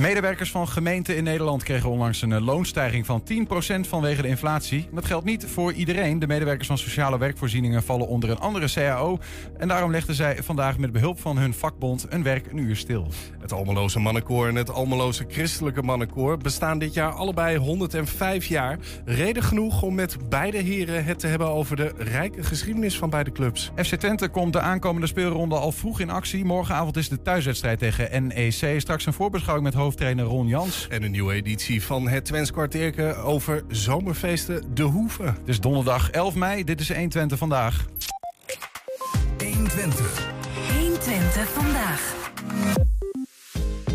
Medewerkers van gemeenten in Nederland kregen onlangs een eh, loonstijging van 10% vanwege de inflatie. Dat geldt niet voor iedereen. De medewerkers van sociale werkvoorzieningen vallen onder een andere CAO. En daarom legden zij vandaag met behulp van hun vakbond een werk een uur stil. Het Almeloze Mannenkoor en het Almeloze Christelijke Mannenkoor bestaan dit jaar allebei 105 jaar. Reden genoeg om met beide heren het te hebben over de rijke geschiedenis van beide clubs. FC Twente komt de aankomende speelronde al vroeg in actie. Morgenavond is de thuiswedstrijd tegen NEC. Straks een voorbeschouwing met hoofdtrainer Ron Jans. En een nieuwe editie van het Twents kwartierke over zomerfeesten De Hoeve. Het is donderdag 11 mei. Dit is 120 vandaag. 120. 120 vandaag.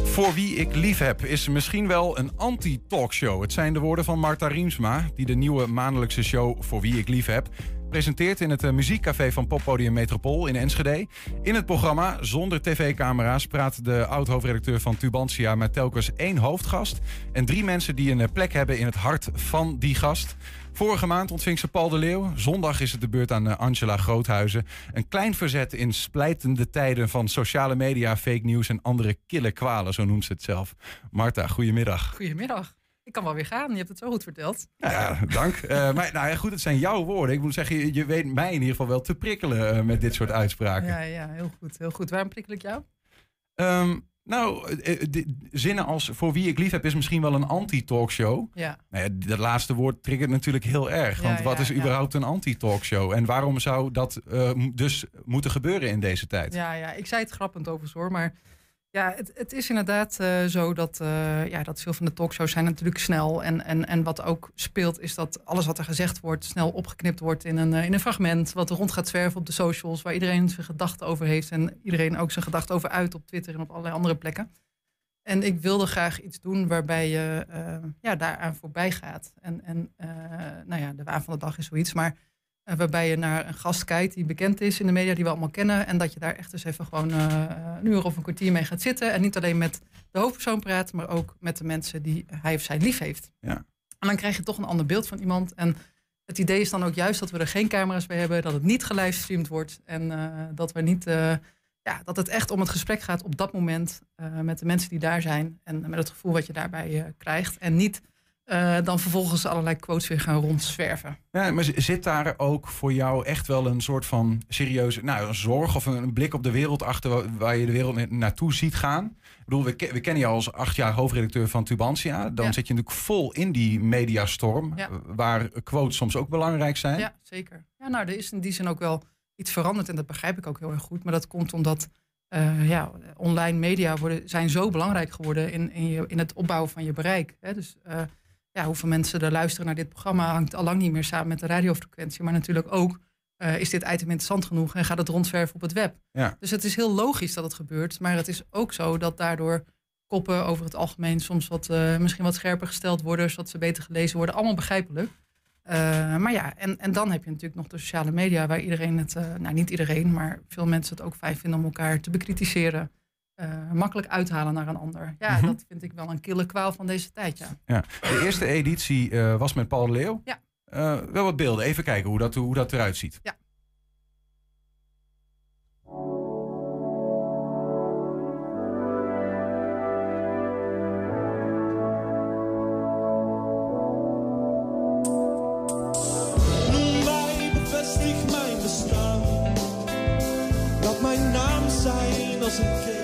Voor wie ik lief heb is misschien wel een anti-talkshow. Het zijn de woorden van Marta Riemsma, die de nieuwe maandelijkse show Voor wie ik lief heb presenteert in het eh, muziekcafé van Poppodium Metropool in Enschede. In het programma, zonder tv-camera's, praat de oud-hoofdredacteur van Tubantia met telkens één hoofdgast en drie mensen die een eh, plek hebben in het hart van die gast. Vorige maand ontving ze Paul de Leeuw. Zondag is het de beurt aan eh, Angela Groothuizen. Een klein verzet in splijtende tijden van sociale media, fake news en andere kille kwalen, zo noemt ze het zelf. Marta, goedemiddag. Goedemiddag. Ik kan wel weer gaan, je hebt het zo goed verteld. Ja, dank. Uh, maar nou ja, goed, het zijn jouw woorden. Ik moet zeggen, je, weet mij in ieder geval wel te prikkelen uh, met dit soort uitspraken. Ja, ja, heel goed. Heel goed. Waarom prikkel ik jou? Um, nou, de, zinnen als voor wie ik lief heb is misschien wel een anti-talkshow. Ja. Nou ja, dat laatste woord triggert natuurlijk heel erg. Want wat is überhaupt een anti-talkshow? En waarom zou dat uh, dus moeten gebeuren in deze tijd? Ja, ja, ik zei het grappend over hoor, maar ja, het, het is inderdaad uh, zo dat, uh, ja, dat veel van de talkshows zijn natuurlijk snel. En, en, en wat ook speelt is dat alles wat er gezegd wordt snel opgeknipt wordt in een, uh, in een fragment. Wat rond gaat zwerven op de socials, waar iedereen zijn gedachten over heeft. En iedereen ook zijn gedachten over uit op Twitter en op allerlei andere plekken. En ik wilde graag iets doen waarbij je ja, daaraan voorbij gaat. En, en nou ja, de waan van de dag is zoiets. Maar waarbij je naar een gast kijkt die bekend is in de media, die we allemaal kennen. En dat je daar echt eens even gewoon uh, een uur of een kwartier mee gaat zitten. En niet alleen met de hoofdpersoon praat, maar ook met de mensen die hij of zij lief heeft. Ja. En dan krijg je toch een ander beeld van iemand. En het idee is dan ook juist dat we er geen camera's bij hebben, dat het niet gelivestreamd wordt. En uh, dat we niet. ja, dat het echt om het gesprek gaat op dat moment met de mensen die daar zijn. En met het gevoel wat je daarbij krijgt. En niet uh, dan vervolgens allerlei quotes weer gaan rondzwerven. Ja, maar zit daar ook voor jou echt wel een soort van serieuze nou, een zorg of een blik op de wereld achter waar je de wereld naartoe ziet gaan? Ik bedoel, we, we kennen jou als acht jaar hoofdredacteur van Tubantia. Dan ja. zit je natuurlijk vol in die mediastorm, ja. waar quotes soms ook belangrijk zijn. Ja, zeker. Ja, nou, er is in die zin ook wel iets veranderd en dat begrijp ik ook heel erg goed. Maar dat komt omdat uh, ja, online media worden, zijn zo belangrijk geworden in, in, je, in het opbouwen van je bereik. Hè? Dus uh, ja, hoeveel mensen er luisteren naar dit programma hangt al lang niet meer samen met de radiofrequentie. Maar natuurlijk ook uh, is dit item interessant genoeg en gaat het rondzwerven op het web. Ja. Dus het is heel logisch dat het gebeurt. Maar het is ook zo dat daardoor koppen over het algemeen soms wat, uh, misschien wat scherper gesteld worden, zodat ze beter gelezen worden. Allemaal begrijpelijk. Uh, maar ja, en, en dan heb je natuurlijk nog de sociale media, waar iedereen het, nou niet iedereen, maar veel mensen het ook fijn vinden om elkaar te bekritiseren. Uh, makkelijk uithalen naar een ander. Ja, mm-hmm. dat vind ik wel een kille kwaal van deze tijd, ja. ja. De eerste editie uh, was met Paul de Leeuw. Ja. Uh, wel wat beelden. Even kijken hoe dat, hoe dat eruit ziet. Ja. Mij mijn bestaan. Laat mijn naam zijn als een.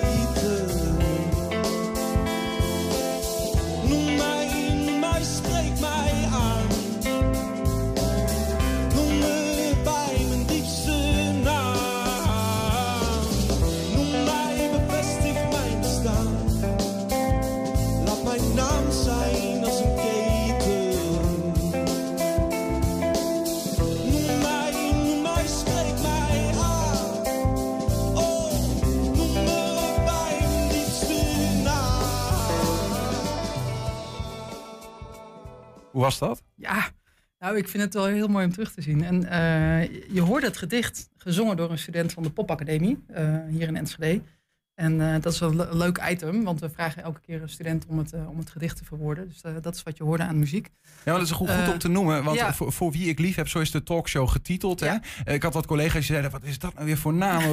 Hoe was dat? Ja, nou, ik vind het wel heel mooi om terug te zien. En uh, je hoorde het gedicht gezongen door een student van de Popacademie, uh, hier in Enschede. En eh, dat is wel een le- leuk item, want we vragen elke keer een student om het, eh, om het gedicht te verwoorden. Dus eh, dat is wat je hoorde aan muziek. Ja, maar dat is goed, goed om te noemen. Want ja. voor, voor wie ik lief heb, zo is de talkshow getiteld. Hè? Ja. Ik had wat collega's die zeiden, wat is dat nou weer voor naam?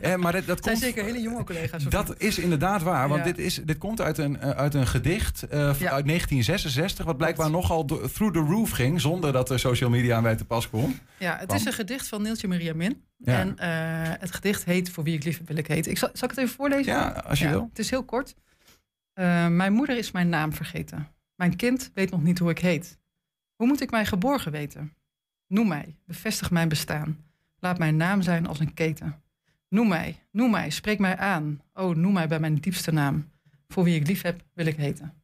Eh, maar dat, dat Het zijn komt... zeker hele jonge collega's. Dat niet? is inderdaad waar, want Ja. dit, is, dit komt uit een, uit een gedicht uit 1966, wat blijkbaar nogal through the roof ging, zonder dat er social media aan bij te pas kwam. Ja, het Kwam. is een gedicht van Neeltje Maria Min. Ja. En eh, het gedicht heet Voor wie ik lief heb, wil ik heten. Ik zal, zal ik het even voorlezen? Ja, als je Ja, wil. Het is heel kort. Eh, mijn moeder is mijn naam vergeten. Mijn kind weet nog niet hoe ik heet. Hoe moet ik mij geborgen weten? Noem mij, bevestig mijn bestaan. Laat mijn naam zijn als een keten. Noem mij, noem mij, spreek mij aan. Oh, noem mij bij mijn diepste naam. Voor wie ik lief heb, wil ik heten.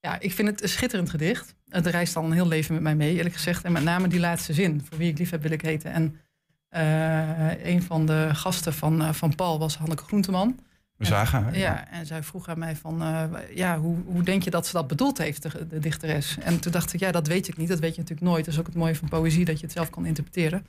Ja, ik vind het een schitterend gedicht. Het reist al een heel leven met mij mee, eerlijk gezegd. En met name die laatste zin. Voor wie ik lief heb, wil ik heten. En een van de gasten van, eh, van Paul was Hanneke Groenteman. We zagen haar. Ja, en zij vroeg aan mij van, eh, ja, hoe, hoe denk je dat ze dat bedoeld heeft, de, de dichteres? En toen dacht ik, ja, dat weet ik niet. Dat weet je natuurlijk nooit. Dat is ook het mooie van poëzie, dat je het zelf kan interpreteren.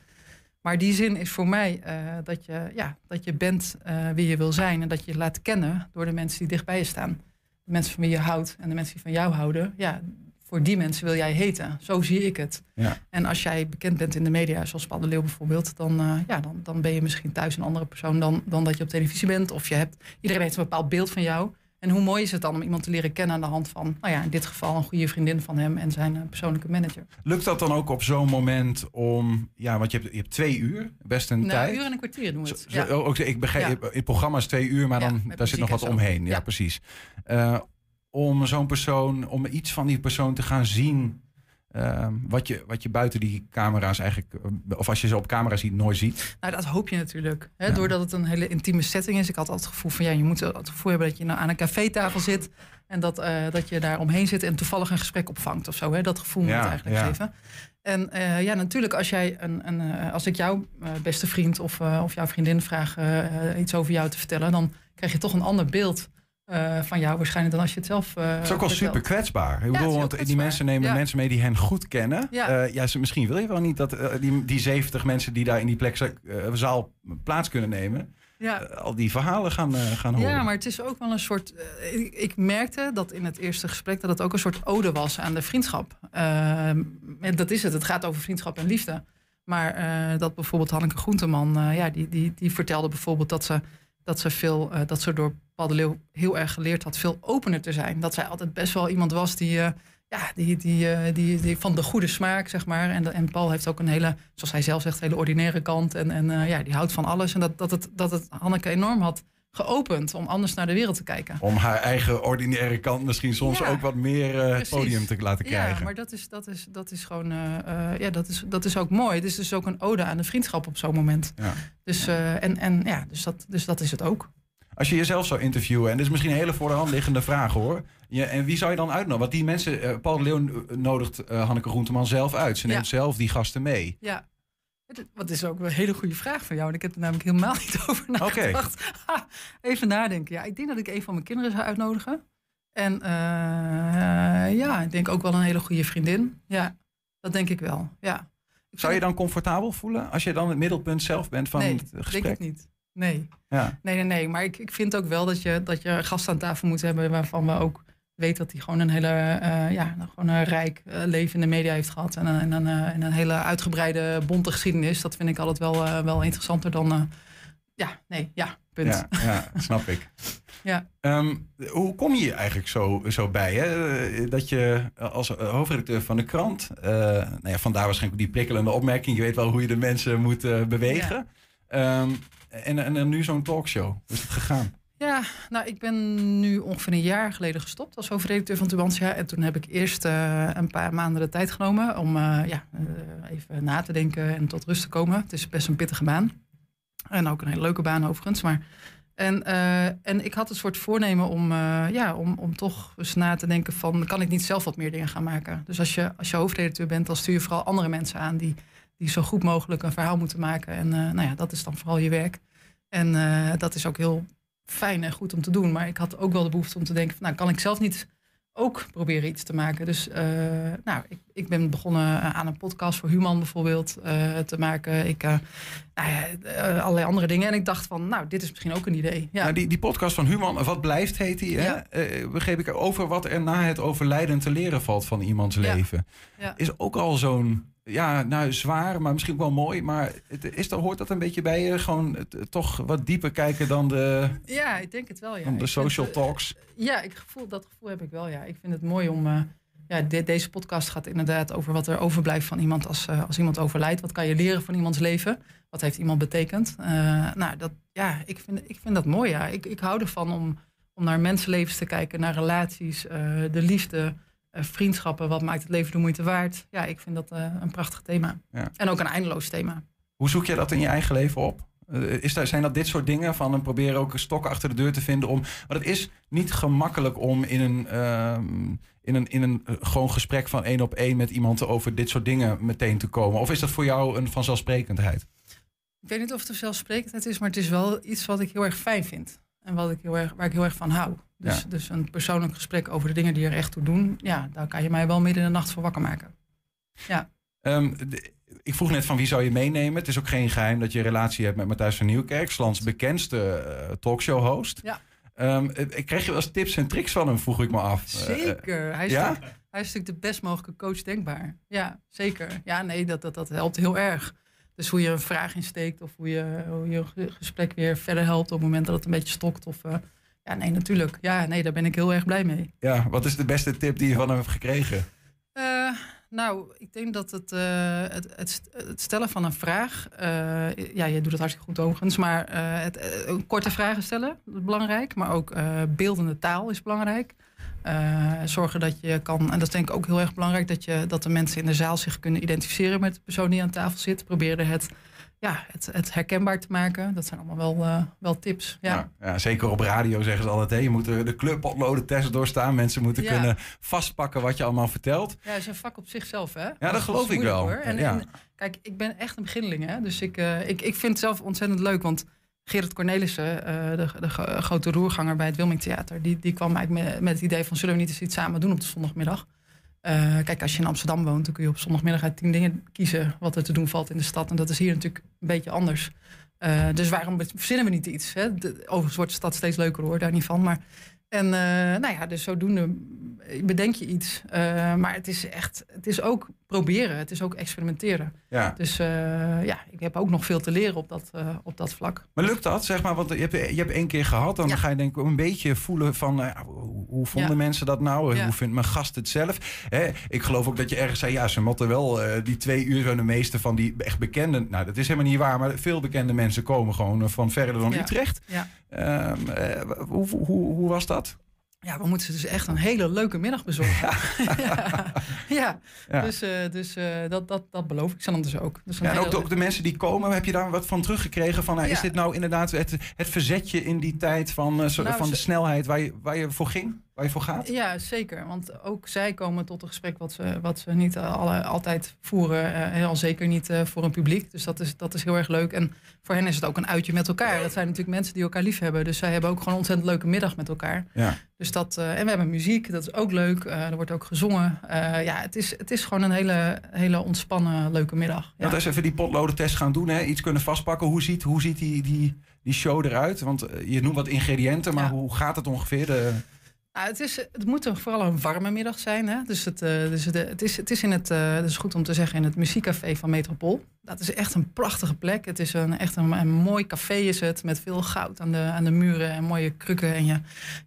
Maar die zin is voor mij eh, dat, je, ja, dat je bent eh, wie je wil zijn. En dat je je laat kennen door de mensen die dicht bij je staan. De mensen van wie je houdt en de mensen die van jou houden. Ja, voor die mensen wil jij heten. Zo zie ik het. Ja. En als jij bekend bent in de media, zoals Paul de Leeuw bijvoorbeeld, dan, eh, ja, dan, dan ben je misschien thuis een andere persoon dan, dan dat je op televisie bent. Of je hebt, iedereen heeft een bepaald beeld van jou. En hoe mooi is het dan om iemand te leren kennen aan de hand van, nou ja, in dit geval een goede vriendin van hem en zijn eh, persoonlijke manager. Lukt dat dan ook op zo'n moment om, ja, want je hebt, je hebt twee uur, best een Nou, tijd. een uur en een kwartier doen we het. zo- Ja. ook, ik begrijp, Ja. het programma is twee uur, maar dan, daar zit nog wat omheen. Ja, Ja. precies. Eh, om zo'n persoon, om iets van die persoon te gaan zien, ehm, wat, je, wat je buiten die camera's eigenlijk, eh, of als je ze op camera ziet, nooit ziet. Nou, dat hoop je natuurlijk. Hè? Ja. Doordat het een hele intieme setting is. Ik had altijd het gevoel van ja, je moet het gevoel hebben dat je nou aan een cafétafel zit. En dat, eh, dat je daar omheen zit en toevallig een gesprek opvangt of zo. Hè? Dat gevoel moet Ja, het eigenlijk ja. geven. En eh, ja, natuurlijk, als jij een, een als ik jouw beste vriend of, of jouw vriendin vraag iets over jou te vertellen, dan krijg je toch een ander beeld eh, van jou waarschijnlijk dan als je het zelf. eh Het is ook wel super kwetsbaar. Ik bedoel, want die mensen nemen Ja. mensen mee die hen goed kennen. Ja. Eh, ja, ze, misschien wil je wel niet dat die, die 70 mensen die daar in die plek zaal plaats kunnen nemen, Ja. al die verhalen gaan, gaan horen. Ja, maar het is ook wel een soort. ik, ik merkte dat in het eerste gesprek dat het ook een soort ode was aan de vriendschap. En dat is het. Het gaat over vriendschap en liefde. Maar dat bijvoorbeeld Hanneke Groenteman, ja, die, die, die vertelde bijvoorbeeld dat ze, dat ze veel, eh, dat ze door Paul de Leeuw heel erg geleerd had veel opener te zijn. Dat zij altijd best wel iemand was die. eh, ja, die, die, eh, die, die van de goede smaak, zeg maar. En, en Paul heeft ook een hele, zoals hij zelf zegt, hele ordinaire kant. En, en ja, die houdt van alles. En dat, dat, het, dat het Hanneke enorm had geopend om anders naar de wereld te kijken. Om haar eigen ordinaire kant misschien soms Ja, ook wat meer precies. podium te laten krijgen. Ja, maar dat is, dat is, dat is gewoon, eh, eh, ja, dat is, dat is ook mooi. Het is dus ook een ode aan de vriendschap op zo'n moment. Ja. Dus, en, en ja, dus dat, dus dat is het ook. Als je jezelf zou interviewen, en dit is misschien een hele voor de hand liggende vraag hoor. Je, en wie zou je dan uitnodigen? Want die mensen, Paul de Leeuw nodigt Hanneke Groenteman zelf uit. Ze Ja. neemt zelf die gasten mee. Ja. Wat is ook een hele goede vraag van jou. En ik heb er namelijk helemaal niet over nagedacht. Even nadenken. Ja, ik denk dat ik een van mijn kinderen zou uitnodigen. En eh, ja, ik denk ook wel een hele goede vriendin. Ja, dat denk ik wel. Ja. Ik Zou je dan comfortabel voelen als je dan het middelpunt zelf bent van Nee, het het- denk gesprek? ik niet. Nee. Ja. Nee, nee, nee. Maar ik, ik vind ook wel dat je, dat je een gast aan tafel moet hebben waarvan we ook weten dat hij gewoon een hele eh, ja, nou, gewoon een rijk eh, leven in de media heeft gehad. En, een- en, eh, en een hele uitgebreide, bonte geschiedenis. Dat vind ik altijd wel, eh, wel interessanter dan. eh, ja, nee, ja, punt. Ja, ja, snap ik. Ja. Ehm, hoe kom je eigenlijk zo, zo bij? Hè? Eh, Dat je als eh, hoofdredacteur van de krant, eh nou ja, vandaar waarschijnlijk die prikkelende opmerking, je weet wel hoe je de mensen moet eh, bewegen. Ehm, en, en, en nu zo'n talkshow. Hoe is het gegaan? Ja, nou, ik ben nu ongeveer een jaar geleden gestopt als hoofdredacteur van Tubantia. En toen heb ik eerst eh, een paar maanden de tijd genomen om eh, ja, eh, even na te denken en tot rust te komen. Het is best een pittige baan. En ook een hele leuke baan overigens. Maar, en, en ik had een soort voornemen om, ja, om, om toch eens na te denken van... kan ik niet zelf wat meer dingen gaan maken? Dus als je, als je hoofdredacteur bent, dan stuur je vooral andere mensen aan... die, die zo goed mogelijk een verhaal moeten maken. En nou ja, dat is dan vooral je werk. En dat is ook heel fijn en goed om te doen. Maar ik had ook wel de behoefte om te denken: van, nou, kan ik zelf niet ook proberen iets te maken. Dus eh, nou, ik, ik ben begonnen aan een podcast voor Human bijvoorbeeld eh, te maken. Ik, eh, nou ja, eh, allerlei andere dingen. En ik dacht van, nou, dit is misschien ook een idee. Ja, Nou, die, die podcast van Human, Wat Blijft heet die, hè? Ja. Eh, begreep ik over wat er na het overlijden te leren valt van iemands Ja. leven. Is ook al zo'n, ja, nou zwaar, maar misschien ook wel mooi. Maar het, is, er, hoort dat een beetje bij je? Gewoon het, toch wat dieper kijken dan de, ja ik denk het wel. Ja. dan de Ik social eh, talks. Ja, ik gevoel, dat gevoel heb ik wel. Ja. Ik vind het mooi om. eh, ja, de- deze podcast gaat inderdaad over wat er overblijft van iemand als, eh, als iemand overlijdt. Wat kan je leren van iemands leven? Wat heeft iemand betekend? Nou, dat, ja, ik vind, ik vind dat mooi. Ja. Ik, ik hou ervan om, om naar mensenlevens te kijken, naar relaties, de liefde, vriendschappen. Wat maakt het leven de moeite waard? Ja, ik vind dat eh, een prachtig thema. Ja. En ook een eindeloos thema. Hoe zoek je dat in je eigen leven op? Eh, Is daar, zijn dat dit soort dingen van een proberen ook een stok achter de deur te vinden om. Want het is niet gemakkelijk om in een, ehm, in een, in een eh, gewoon gesprek van één op één met iemand over dit soort dingen meteen te komen. Of is dat voor jou een vanzelfsprekendheid? Ik weet niet of het vanzelfsprekendheid is, maar het is wel iets wat ik heel erg fijn vind. En wat ik heel erg, waar ik heel erg van hou. Dus, Ja. dus een persoonlijk gesprek over de dingen die er echt toe doen. Ja, daar kan je mij wel midden in de nacht voor wakker maken. Ehm, de- ik vroeg net van wie zou je meenemen. Het is ook geen geheim dat je een relatie hebt met Matthijs van Nieuwkerk, 's lands bekendste eh, talkshow-host. Ja. Ehm, eh, kreeg je wel eens tips en tricks van hem, vroeg ik me af. Eh, Zeker. Hij is, ja? natuurlijk- hij is natuurlijk de best mogelijke coach denkbaar. Ja, zeker. Ja, nee, dat, dat, dat helpt heel erg. Dus hoe je een vraag insteekt of hoe je, hoe je een gesprek weer verder helpt op het moment dat het een beetje stokt. Of, ja, nee, natuurlijk. Ja, nee, daar ben ik heel erg blij mee. ja, wat is de beste tip die je van hem hebt gekregen? Eh, nou, ik denk dat het, eh, het, het, st- het stellen van een vraag. eh, ja, je doet het hartstikke goed overigens. Maar het, korte vragen stellen is belangrijk. Maar ook beeldende taal is belangrijk. Zorgen dat je kan, en dat is denk ik ook heel erg belangrijk, dat, je, dat de mensen in de zaal zich kunnen identificeren met de persoon die aan tafel zit. Probeer er het, ja, het, het herkenbaar te maken. Dat zijn allemaal wel, eh, wel tips. Ja. Ja. ja, zeker op radio zeggen ze altijd: hè, je moet de de clubpotloden test doorstaan. Mensen moeten Ja. kunnen vastpakken wat je allemaal vertelt. Ja, het is een vak op zichzelf, hè? dat is geloof ik wel. En, Ja. en kijk, ik ben echt een beginneling, hè? Dus ik, eh, ik, ik vind het zelf ontzettend leuk, want Gerrit Cornelissen, eh, de, de gro- grote roerganger bij het Wilming Theater, die, die kwam eigenlijk met, met het idee van zullen we niet eens iets samen doen op de zondagmiddag? Eh, kijk, als je in Amsterdam woont, dan kun je op zondagmiddag uit tien dingen kiezen wat er te doen valt in de stad. En dat is hier natuurlijk een beetje anders. Eh, dus waarom verzinnen we niet iets? Hè? De, overigens wordt de stad steeds leuker hoor, daar niet van. Maar, en eh, nou ja, dus zodoende bedenk je iets. Maar het is echt, het is ook proberen. Het is ook experimenteren. Ja. Dus eh, ja, ik heb ook nog veel te leren op dat, eh, op dat vlak. Maar lukt dat, zeg maar? Want je hebt, je hebt één keer gehad. Dan Ja. ga je denk ik een beetje voelen van... eh, hoe, vonden Ja. mensen dat nou? Hoe vindt mijn gast het zelf? Hè, ik geloof ook dat je ergens zei... Ja, ze moeten wel die twee uur... zo de meeste van die echt bekende... Nou, dat is helemaal niet waar. Maar veel bekende mensen komen gewoon van verder dan. Utrecht. Ja. Ehm, eh, hoe, hoe, hoe was dat? Ja, we moeten dus echt een hele leuke middag bezorgen. Ja, ja. Ja. dus, eh, dus eh, dat, dat, dat beloof ik ze dan dus ook. Dus en ook, de, ook de mensen die komen, heb je daar wat van teruggekregen? Van, nou, Is dit nou inderdaad het, het verzetje in die tijd van, eh, zo- Nou, van de ze- snelheid waar je, waar je voor ging? Waar je voor gaat? Ja, zeker. Want ook zij komen tot een gesprek wat ze, wat ze niet eh, alle, altijd voeren. eh, heel zeker niet eh, voor een publiek. Dus dat is, dat is heel erg leuk. En voor hen is het ook een uitje met elkaar. Dat zijn natuurlijk mensen die elkaar lief hebben. Dus zij hebben ook gewoon een ontzettend leuke middag met elkaar. Ja. Dus dat, en we hebben muziek, dat is ook leuk. Er wordt ook gezongen. Ja, het is, het is gewoon een hele, hele ontspannen, leuke middag. Ja. Laten we eens even die potlodentest gaan doen. Hè? Iets kunnen vastpakken. Hoe ziet, hoe ziet die, die, die show eruit? Want je noemt wat ingrediënten, maar Ja. hoe gaat het ongeveer? De, Nou, het, is, het moet vooral een warme middag zijn. Hè? Dus, het, eh, dus het, is, het is in het, dat is goed om te zeggen, in het muziekcafé van Metropool. Dat is echt een prachtige plek. Het is een, echt een, mooi café is het, met veel goud aan de, aan de muren en mooie krukken. En je,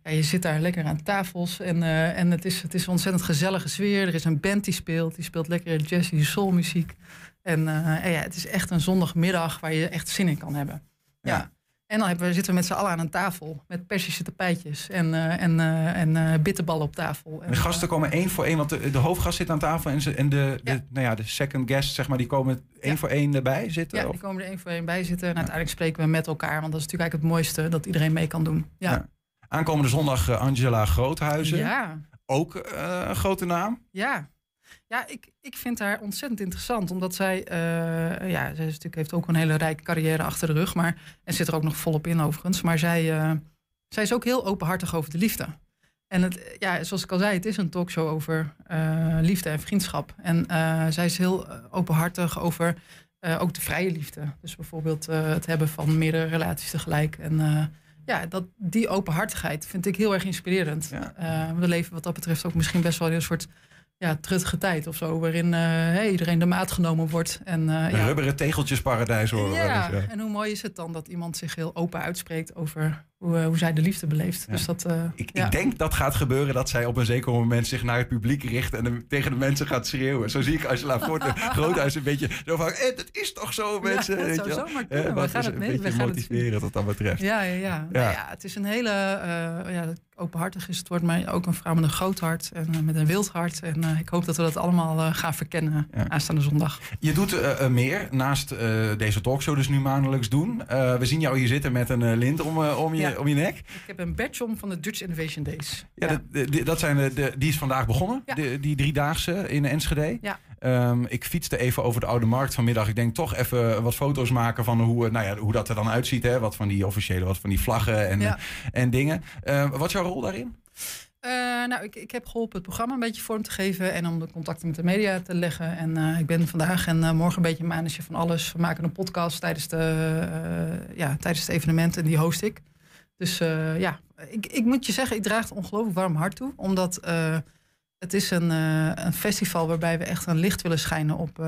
ja, je zit daar lekker aan tafels en, eh, en het, is, het is een ontzettend gezellige sfeer. Er is een band die speelt, die speelt lekkere jazzy soulmuziek. En, ja, het is echt een zondagmiddag waar je echt zin in kan hebben. Ja. En dan we, zitten we met z'n allen aan een tafel met persische tapijtjes en, eh, en, eh, en eh, bitterballen op tafel. En, de gasten komen één voor één, want de, de hoofdgast zit aan tafel en, ze, en de, de, nou ja, de second guest, zeg maar, die komen één Ja. voor één erbij zitten. ja, Of- die komen er één voor één bij zitten. En uiteindelijk spreken we met elkaar, want dat is natuurlijk eigenlijk het mooiste dat iedereen mee kan doen. Ja. Aankomende zondag Angela Groothuizen. ja, Ook een grote naam. ja. Ja, ik, ik vind haar ontzettend interessant. Omdat zij, eh, ja, zij is natuurlijk, heeft ook een hele rijke carrière achter de rug. Maar, en zit er ook nog volop in overigens. Maar zij, eh, zij is ook heel openhartig over de liefde. En het, ja, zoals ik al zei, het is een talkshow over eh, liefde en vriendschap. En zij is heel openhartig over ook de vrije liefde. Dus bijvoorbeeld het hebben van meerdere relaties tegelijk. En ja, dat, die openhartigheid vind ik heel erg inspirerend. Ja. We leven wat dat betreft ook misschien best wel in een soort ja, truttige tijd of zo. Waarin eh, hey, iedereen de maat genomen wordt. En, eh, Een ja, rubberen tegeltjesparadijs ja, eens, ja. en hoe mooi is het dan dat iemand zich heel open uitspreekt over hoe, eh, hoe zij de liefde beleeft. Ja. Dus dat, eh, Ik, ja. ik denk dat gaat gebeuren dat zij op een zeker moment zich naar het publiek richt en de- tegen de mensen gaat schreeuwen. Zo zie ik Angela Forte Groothuis een beetje zo van, eh, dat is toch zo mensen. Ja, dat weet zou zomaar Eh, kunnen. We gaan het een mee- we beetje gaan het wat dat betreft. Ja, ja, ja. Nou ja, het is een hele, ja, openhartig is het woord, maar ook een vrouw met een groot hart en met een wild hart. En ik hoop dat we dat allemaal gaan verkennen aanstaande zondag. Je doet meer naast deze talkshow dus nu maandelijks doen. We zien jou hier zitten met een lint om, om, je, Ja. om je nek. Ik heb een badge om van de Dutch Innovation Days. Ja, Dat, dat zijn de, de- die is vandaag begonnen, Ja. de, die driedaagse in Enschede. Ja. Ehm, ik fietste even over de Oude Markt vanmiddag. Ik denk toch even wat foto's maken van hoe, eh, nou ja, hoe dat er dan uitziet. Hè? Wat van die officiële, wat van die vlaggen en, Ja. eh, en dingen. Eh, wat is jouw rol daarin? Eh, nou, ik, ik heb geholpen het programma een beetje vorm te geven en om de contacten met de media te leggen. En eh, ik ben vandaag en eh, morgen een beetje manager van alles. We maken een podcast tijdens de, eh, ja, tijdens het evenement en die host ik. Dus eh, ja, ik, ik moet je zeggen, ik draag het ongelooflijk warm hart toe. Omdat eh, het is een, eh, een festival waarbij we echt een licht willen schijnen op,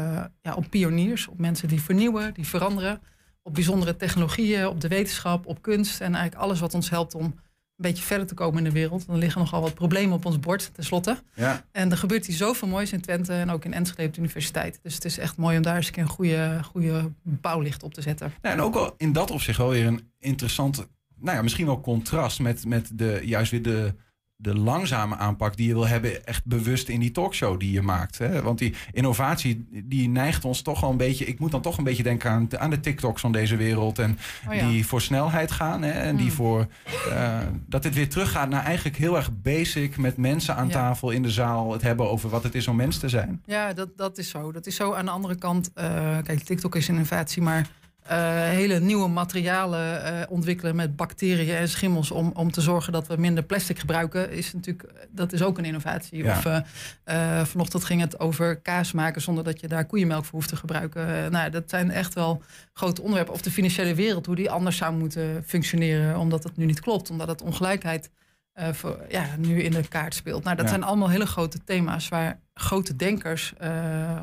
ja, op pioniers. Op mensen die vernieuwen, die veranderen. Op bijzondere technologieën, op de wetenschap, op kunst. En eigenlijk alles wat ons helpt om een beetje verder te komen in de wereld. Dan liggen nogal wat problemen op ons bord, tenslotte. Ja. En er gebeurt hier zoveel moois in Twente en ook in Enschede op de universiteit. Dus het is echt mooi om daar eens een keer een goede, goede bouwlicht op te zetten. Nou, en ook wel in dat opzicht wel weer een interessant, nou ja, misschien wel contrast met, met de, juist weer de, de langzame aanpak die je wil hebben, echt bewust in die talkshow die je maakt. Hè? Want die innovatie, die neigt ons toch wel een beetje, ik moet dan toch een beetje denken aan, aan de TikToks van deze wereld en Oh ja. die voor snelheid gaan. Hè? En die Mm. voor, eh, dat het weer teruggaat naar eigenlijk heel erg basic met mensen aan Ja. tafel in de zaal, het hebben over wat het is om mens te zijn. Ja, dat, dat is zo. Dat is zo aan de andere kant. eh, kijk, TikTok is innovatie, maar eh, hele nieuwe materialen eh, ontwikkelen met bacteriën en schimmels om, om te zorgen dat we minder plastic gebruiken, is natuurlijk, dat is ook een innovatie. Ja. Of eh, vanochtend ging het over kaas maken zonder dat je daar koeienmelk voor hoeft te gebruiken. Nou, dat zijn echt wel grote onderwerpen. Of de financiële wereld, hoe die anders zou moeten functioneren, omdat het nu niet klopt, omdat het ongelijkheid voor, ja, nu in de kaart speelt. Nou, dat Ja. zijn allemaal hele grote thema's waar grote denkers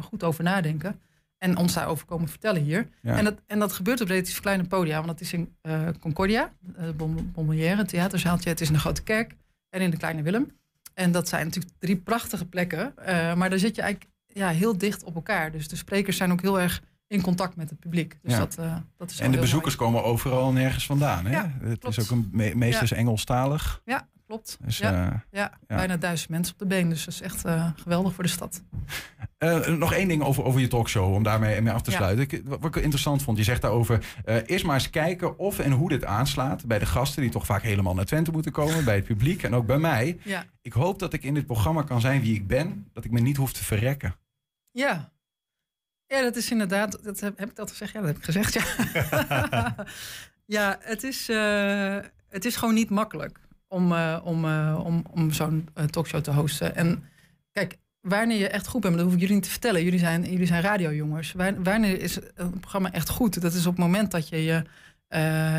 goed over nadenken. En ons daarover komen vertellen hier. Ja. En, dat, en dat gebeurt op relatief kleine podia. Want dat is in eh, Concordia, uh, Bonbonnière, het theaterzaaltje. Het is in de Grote Kerk en in de Kleine Willem. En dat zijn natuurlijk drie prachtige plekken. eh, maar daar zit je eigenlijk ja, heel dicht op elkaar. Dus de sprekers zijn ook heel erg in contact met het publiek. Dus Ja. dat, eh, dat is En de bezoekers komen overal en nergens vandaan. Hè? Ja, het klopt. is ook een me meesters Engelstalig. Ja, klopt. Dus, ja, eh, ja, ja. bijna duizend mensen op de been. Dus dat is echt eh, geweldig voor de stad. Eh, nog één ding over, over je talkshow, om daarmee mee af te Ja. sluiten. Ik, wat ik interessant vond, je zegt daarover... eh eerst maar eens kijken of en hoe dit aanslaat... bij de gasten die toch vaak helemaal naar Twente moeten komen... bij het publiek en ook bij mij. Ja, Ik hoop dat ik in dit programma kan zijn wie ik ben... dat ik me niet hoef te verrekken. Ja. Ja, dat is inderdaad. Dat heb, heb ik dat gezegd? Ja, dat heb ik gezegd. Ja, ja het, is, het is gewoon niet makkelijk om, eh, om, eh, om, om zo'n eh, talkshow te hosten. En kijk, wanneer je echt goed bent, dat hoef ik jullie niet te vertellen. Jullie zijn, jullie zijn radiojongens. Wa- Wanneer is een programma echt goed? Dat is op het moment dat je, je,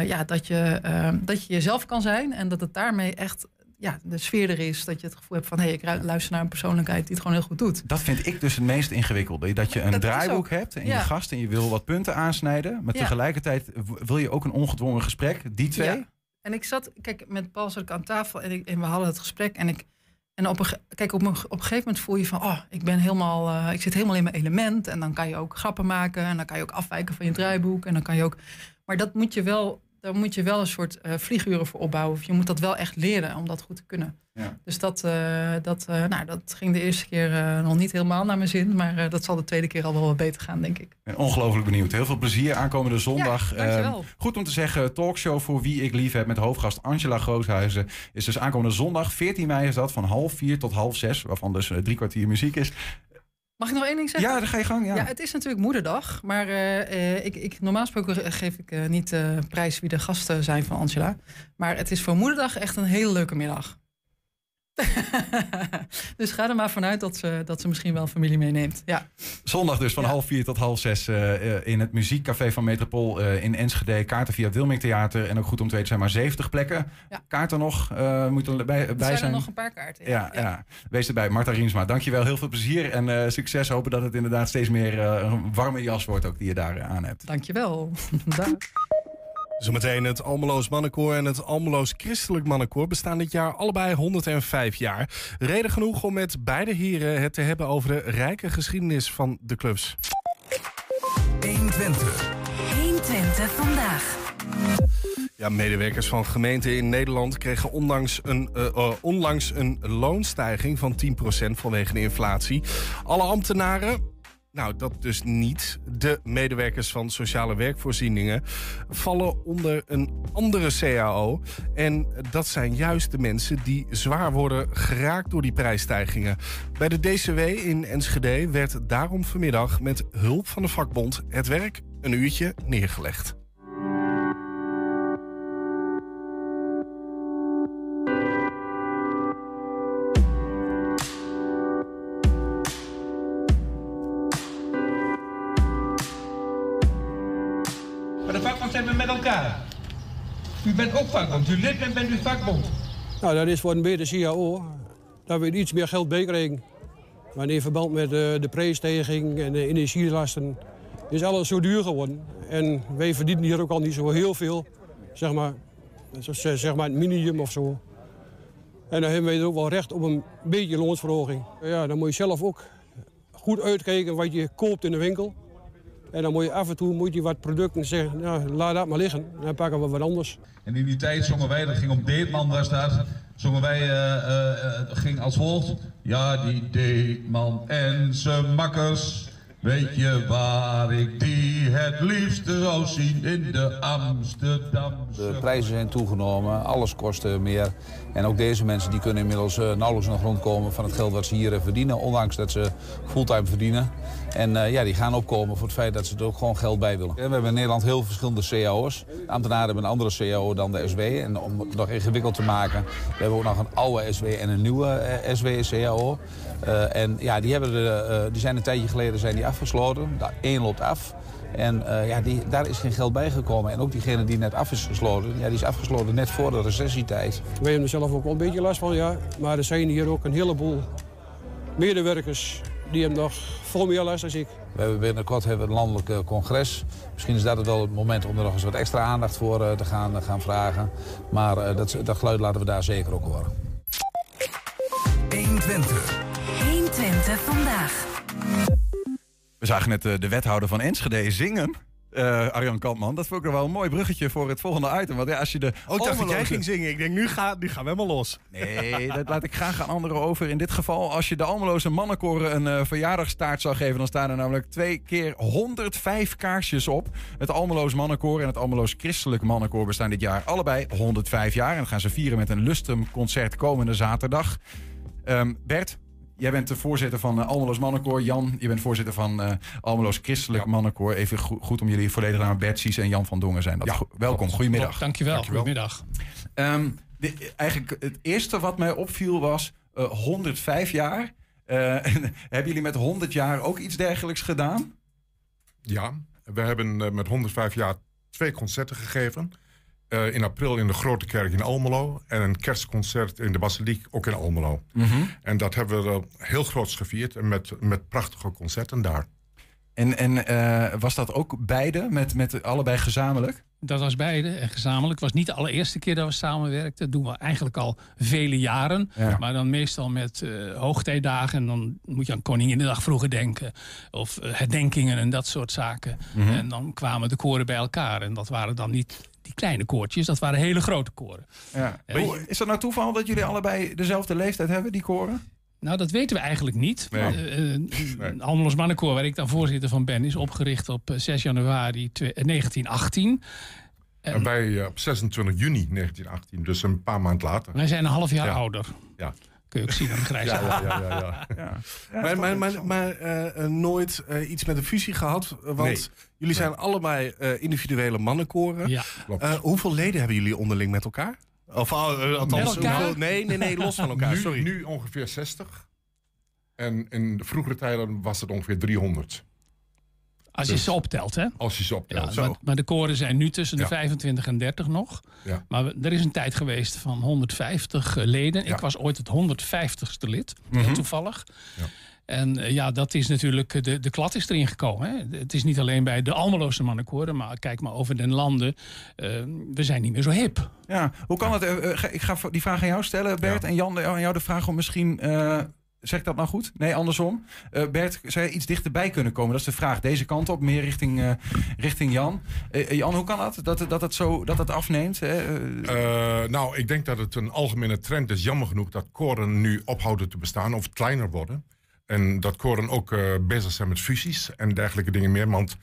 ja, dat je, eh, dat je jezelf kan zijn en dat het daarmee echt ja, de sfeer er is. Dat je het gevoel hebt van hé, hey, ik luister naar een persoonlijkheid die het gewoon heel goed doet. Dat vind ik dus het meest ingewikkelde. Dat je een Dat draaiboek hebt en Ja. je gast... en je wil wat punten aansnijden... maar Ja. tegelijkertijd wil je ook een ongedwongen gesprek. Die twee. Ja. En ik zat, kijk, met Paul zat ik aan tafel en, ik, en we hadden het gesprek. En ik, en op een, kijk, op een, op gegeven moment voel je van, oh, ik ben helemaal, eh, ik zit helemaal in mijn element. En dan kan je ook grappen maken en dan kan je ook afwijken van je draaiboek. En dan kan je ook, maar dat moet je wel, daar moet je wel een soort eh, vlieguren voor opbouwen. Of je moet dat wel echt leren om dat goed te kunnen. Ja. Dus dat, eh, dat, eh, nou, dat ging de eerste keer nog niet helemaal naar mijn zin. Maar dat zal de tweede keer al wel wat beter gaan, denk ik. Ben ongelooflijk benieuwd. Heel veel plezier aankomende zondag. Ja. Ehm, goed om te zeggen, talkshow voor wie ik lief heb met hoofdgast Angela Groothuizen. Is dus aankomende zondag, 14 mei is dat, van half vier tot half zes. Waarvan dus drie kwartier muziek is. Mag ik nog één ding zeggen? Ja, dan ga je gang. Ja. Ja, het is natuurlijk moederdag. Maar eh, eh, ik, ik, normaal gesproken geef ik eh, niet eh, prijs wie de gasten zijn van Angela. Maar het is voor moederdag echt een hele leuke middag. dus ga er maar vanuit dat ze, dat ze misschien wel familie meeneemt. Ja. Zondag dus van Ja. half vier tot half zes eh, eh, in het muziekcafé van Metropool eh, in Enschede. Kaarten via het Wilming Theater. En ook goed om te weten zijn maar 70 plekken. Ja. Kaarten nog eh, moeten er bij, Er bij zijn zijn. er nog een paar kaarten. Ja, ja. wees erbij. Marta Riemsma, dankjewel. Heel veel plezier en succes. Hopen dat het inderdaad steeds meer een warme jas wordt ook die je daar aan hebt. Dankjewel. Dag. Zometeen het Almeloos Mannenkoor en het Almeloos Christelijk Mannenkoor bestaan dit jaar allebei 105 jaar. Reden genoeg om met beide heren het te hebben over de rijke geschiedenis van de clubs. 120 vandaag. Ja, medewerkers van gemeenten in Nederland kregen onlangs een, eh, eh, onlangs een loonstijging van 10% vanwege de inflatie. Alle ambtenaren, nou dat dus niet. De medewerkers van sociale werkvoorzieningen vallen onder een andere CAO. En dat zijn juist de mensen die zwaar worden geraakt door die prijsstijgingen. Bij de DCW in Enschede werd daarom vanmiddag met hulp van de vakbond het werk een uurtje neergelegd. Bent ook vakbond. U lid bent, bent u vakbond. Nou, dat is voor een beter CAO. Dat we iets meer geld bijkrijgen. Maar in verband met eh, de prijsstijging en de energielasten is alles zo duur geworden. En wij verdienen hier ook al niet zo heel veel. Zeg maar, zeg maar het minimum of zo. En dan hebben wij ook wel recht op een beetje loonsverhoging. Ja, dan moet je zelf ook goed uitkijken wat je koopt in de winkel. En dan moet je af en toe moet je wat producten zeggen, nou, laat dat maar liggen. Dan pakken we wat anders. En in die tijd zongen wij, dat ging om Deetman was dat. Zongen wij, eh, eh, eh, ging als volgt. Ja, die Deetman en zijn makkers. Weet je waar ik die het liefste zou zien in de Amsterdamse... De prijzen zijn toegenomen, alles kost eh, meer. En ook deze mensen die kunnen inmiddels eh, nauwelijks nog rondkomen van het geld wat ze hier eh, verdienen. Ondanks dat ze fulltime verdienen. En eh, ja, die gaan opkomen voor het feit dat ze er ook gewoon geld bij willen. We hebben in Nederland heel verschillende cao's. Ambtenaren hebben een andere cao dan de SW. En om het nog ingewikkeld te maken, we hebben ook nog een oude SW en een nieuwe SW-cao. en ja, die, hebben de, die zijn een tijdje geleden zijn die afgesloten. De één loopt af. En eh, ja, die, daar is geen geld bij gekomen. En ook diegene die net af is gesloten, ja, die is afgesloten net voor de recessietijd. Wij hebben er zelf ook wel een beetje last van, ja. Maar er zijn hier ook een heleboel medewerkers die hebben nog veel meer last dan ik. We hebben binnenkort hebben we een landelijk eh, congres. Misschien is dat het wel het moment om er nog eens wat extra aandacht voor eh, te gaan, gaan vragen. Maar eh, dat, dat geluid laten we daar zeker ook horen. 120 vandaag. We zagen net eh, de wethouder van Enschede zingen. eh, Arjan Kampman. Dat vond ik nog wel een mooi bruggetje voor het volgende item. Want ja, als je de Oh, ik dacht dat jij Almeloze- ging zingen. Ik denk, nu, ga, nu gaan we helemaal los. Nee, dat laat ik graag aan anderen over. In dit geval, als je de Almeloze mannenkoren een eh verjaardagstaart zou geven... dan staan er namelijk twee keer 105 kaarsjes op. Het Almeloos mannenkoor en het Almeloos christelijk mannenkoor... bestaan dit jaar allebei 105 jaar. En dat gaan ze vieren met een Lustrum-concert komende zaterdag. Ehm, Bert, jij bent de voorzitter van eh, Almeloos mannenkoor. Jan, je bent voorzitter van eh Almeloos christelijk mannenkoor. Even go- goed om jullie volledig namen Bert Sies en Jan van Dongen zijn. Dat Ja, Go- Welkom, goedemiddag. Dankjewel, Dankjewel. goedemiddag. Ehm, de- eigenlijk het eerste wat mij opviel was eh, 105 jaar. Eh, en hebben jullie met 100 jaar ook iets dergelijks gedaan? Ja, we hebben eh, met 105 jaar twee concerten gegeven. Eh, in april in de Grote Kerk in Almelo. En een kerstconcert in de Basiliek, ook in Almelo. En dat hebben we eh, heel groots gevierd. En met, met prachtige concerten daar. En, en eh, was dat ook beide, met, met allebei gezamenlijk? Dat was beide en gezamenlijk. Het was niet de allereerste keer dat we samenwerkten. Dat doen we eigenlijk al vele jaren. Ja. Maar dan meestal met eh hoogtijdagen. En dan moet je aan Koninginnedag vroeger denken. Of eh, herdenkingen en dat soort zaken. Mhm. En dan kwamen de koren bij elkaar. En dat waren dan niet die kleine koortjes. Dat waren hele grote koren. Ja. Hoe- Is dat nou toeval dat jullie allebei dezelfde leeftijd hebben, die koren? Nou, dat weten we eigenlijk niet. Nee. Eh, eh, Almeloos Mannenkoor, waar ik dan voorzitter van ben... is opgericht op eh, 6 januari twe- eh, 1918. En- En wij eh, op 26 juni 1918, dus een paar maanden later. Wij zijn een half jaar Ja. ouder. Ja. Kun je ook zien aan de grijze Ja, ja, ja, ja, ja. Ja. maar maar, maar, maar eh, eh, nooit eh, iets met een fusie gehad? Eh, Want Nee. jullie zijn allebei eh, individuele mannenkoren. Eh, hoeveel leden hebben jullie onderling met elkaar? Of uh, althans, Met elkaar? hoeveel- nee, nee, nee, los van elkaar. nu, Sorry. nu ongeveer 60. En in de vroegere tijden was het ongeveer 300. Als je Dus- ze optelt, hè? Als je ze optelt. Ja, zo. maar, maar de koren zijn nu tussen de Ja. 25 en 30 nog. Ja. Maar we- er is een tijd geweest van 150 leden. Ja. Ik was ooit het 150ste lid, Mhm. toevallig. Ja. En eh, ja, dat is natuurlijk, eh, de, de klad is erin gekomen. Hè. Het is niet alleen bij de Almeloze mannenkoren, maar kijk maar over den landen. Eh, we zijn niet meer zo hip. Ja, hoe kan het? eh, eh, ik ga die vraag aan jou stellen, Bert. Ja. En Jan, aan jou de vraag om misschien. eh, zeg ik dat nou goed? Nee, andersom. Eh, Bert, zou je iets dichterbij kunnen komen? Dat is de vraag. Deze kant op, meer richting, eh, richting Jan. Eh, Jan, hoe kan dat? Dat, dat, het, zo, dat het afneemt? Hè? Nou, ik denk dat het een algemene trend is. Jammer genoeg dat koren nu ophouden te bestaan of kleiner worden. En dat koren ook bezig zijn met fusies en dergelijke dingen meer. Want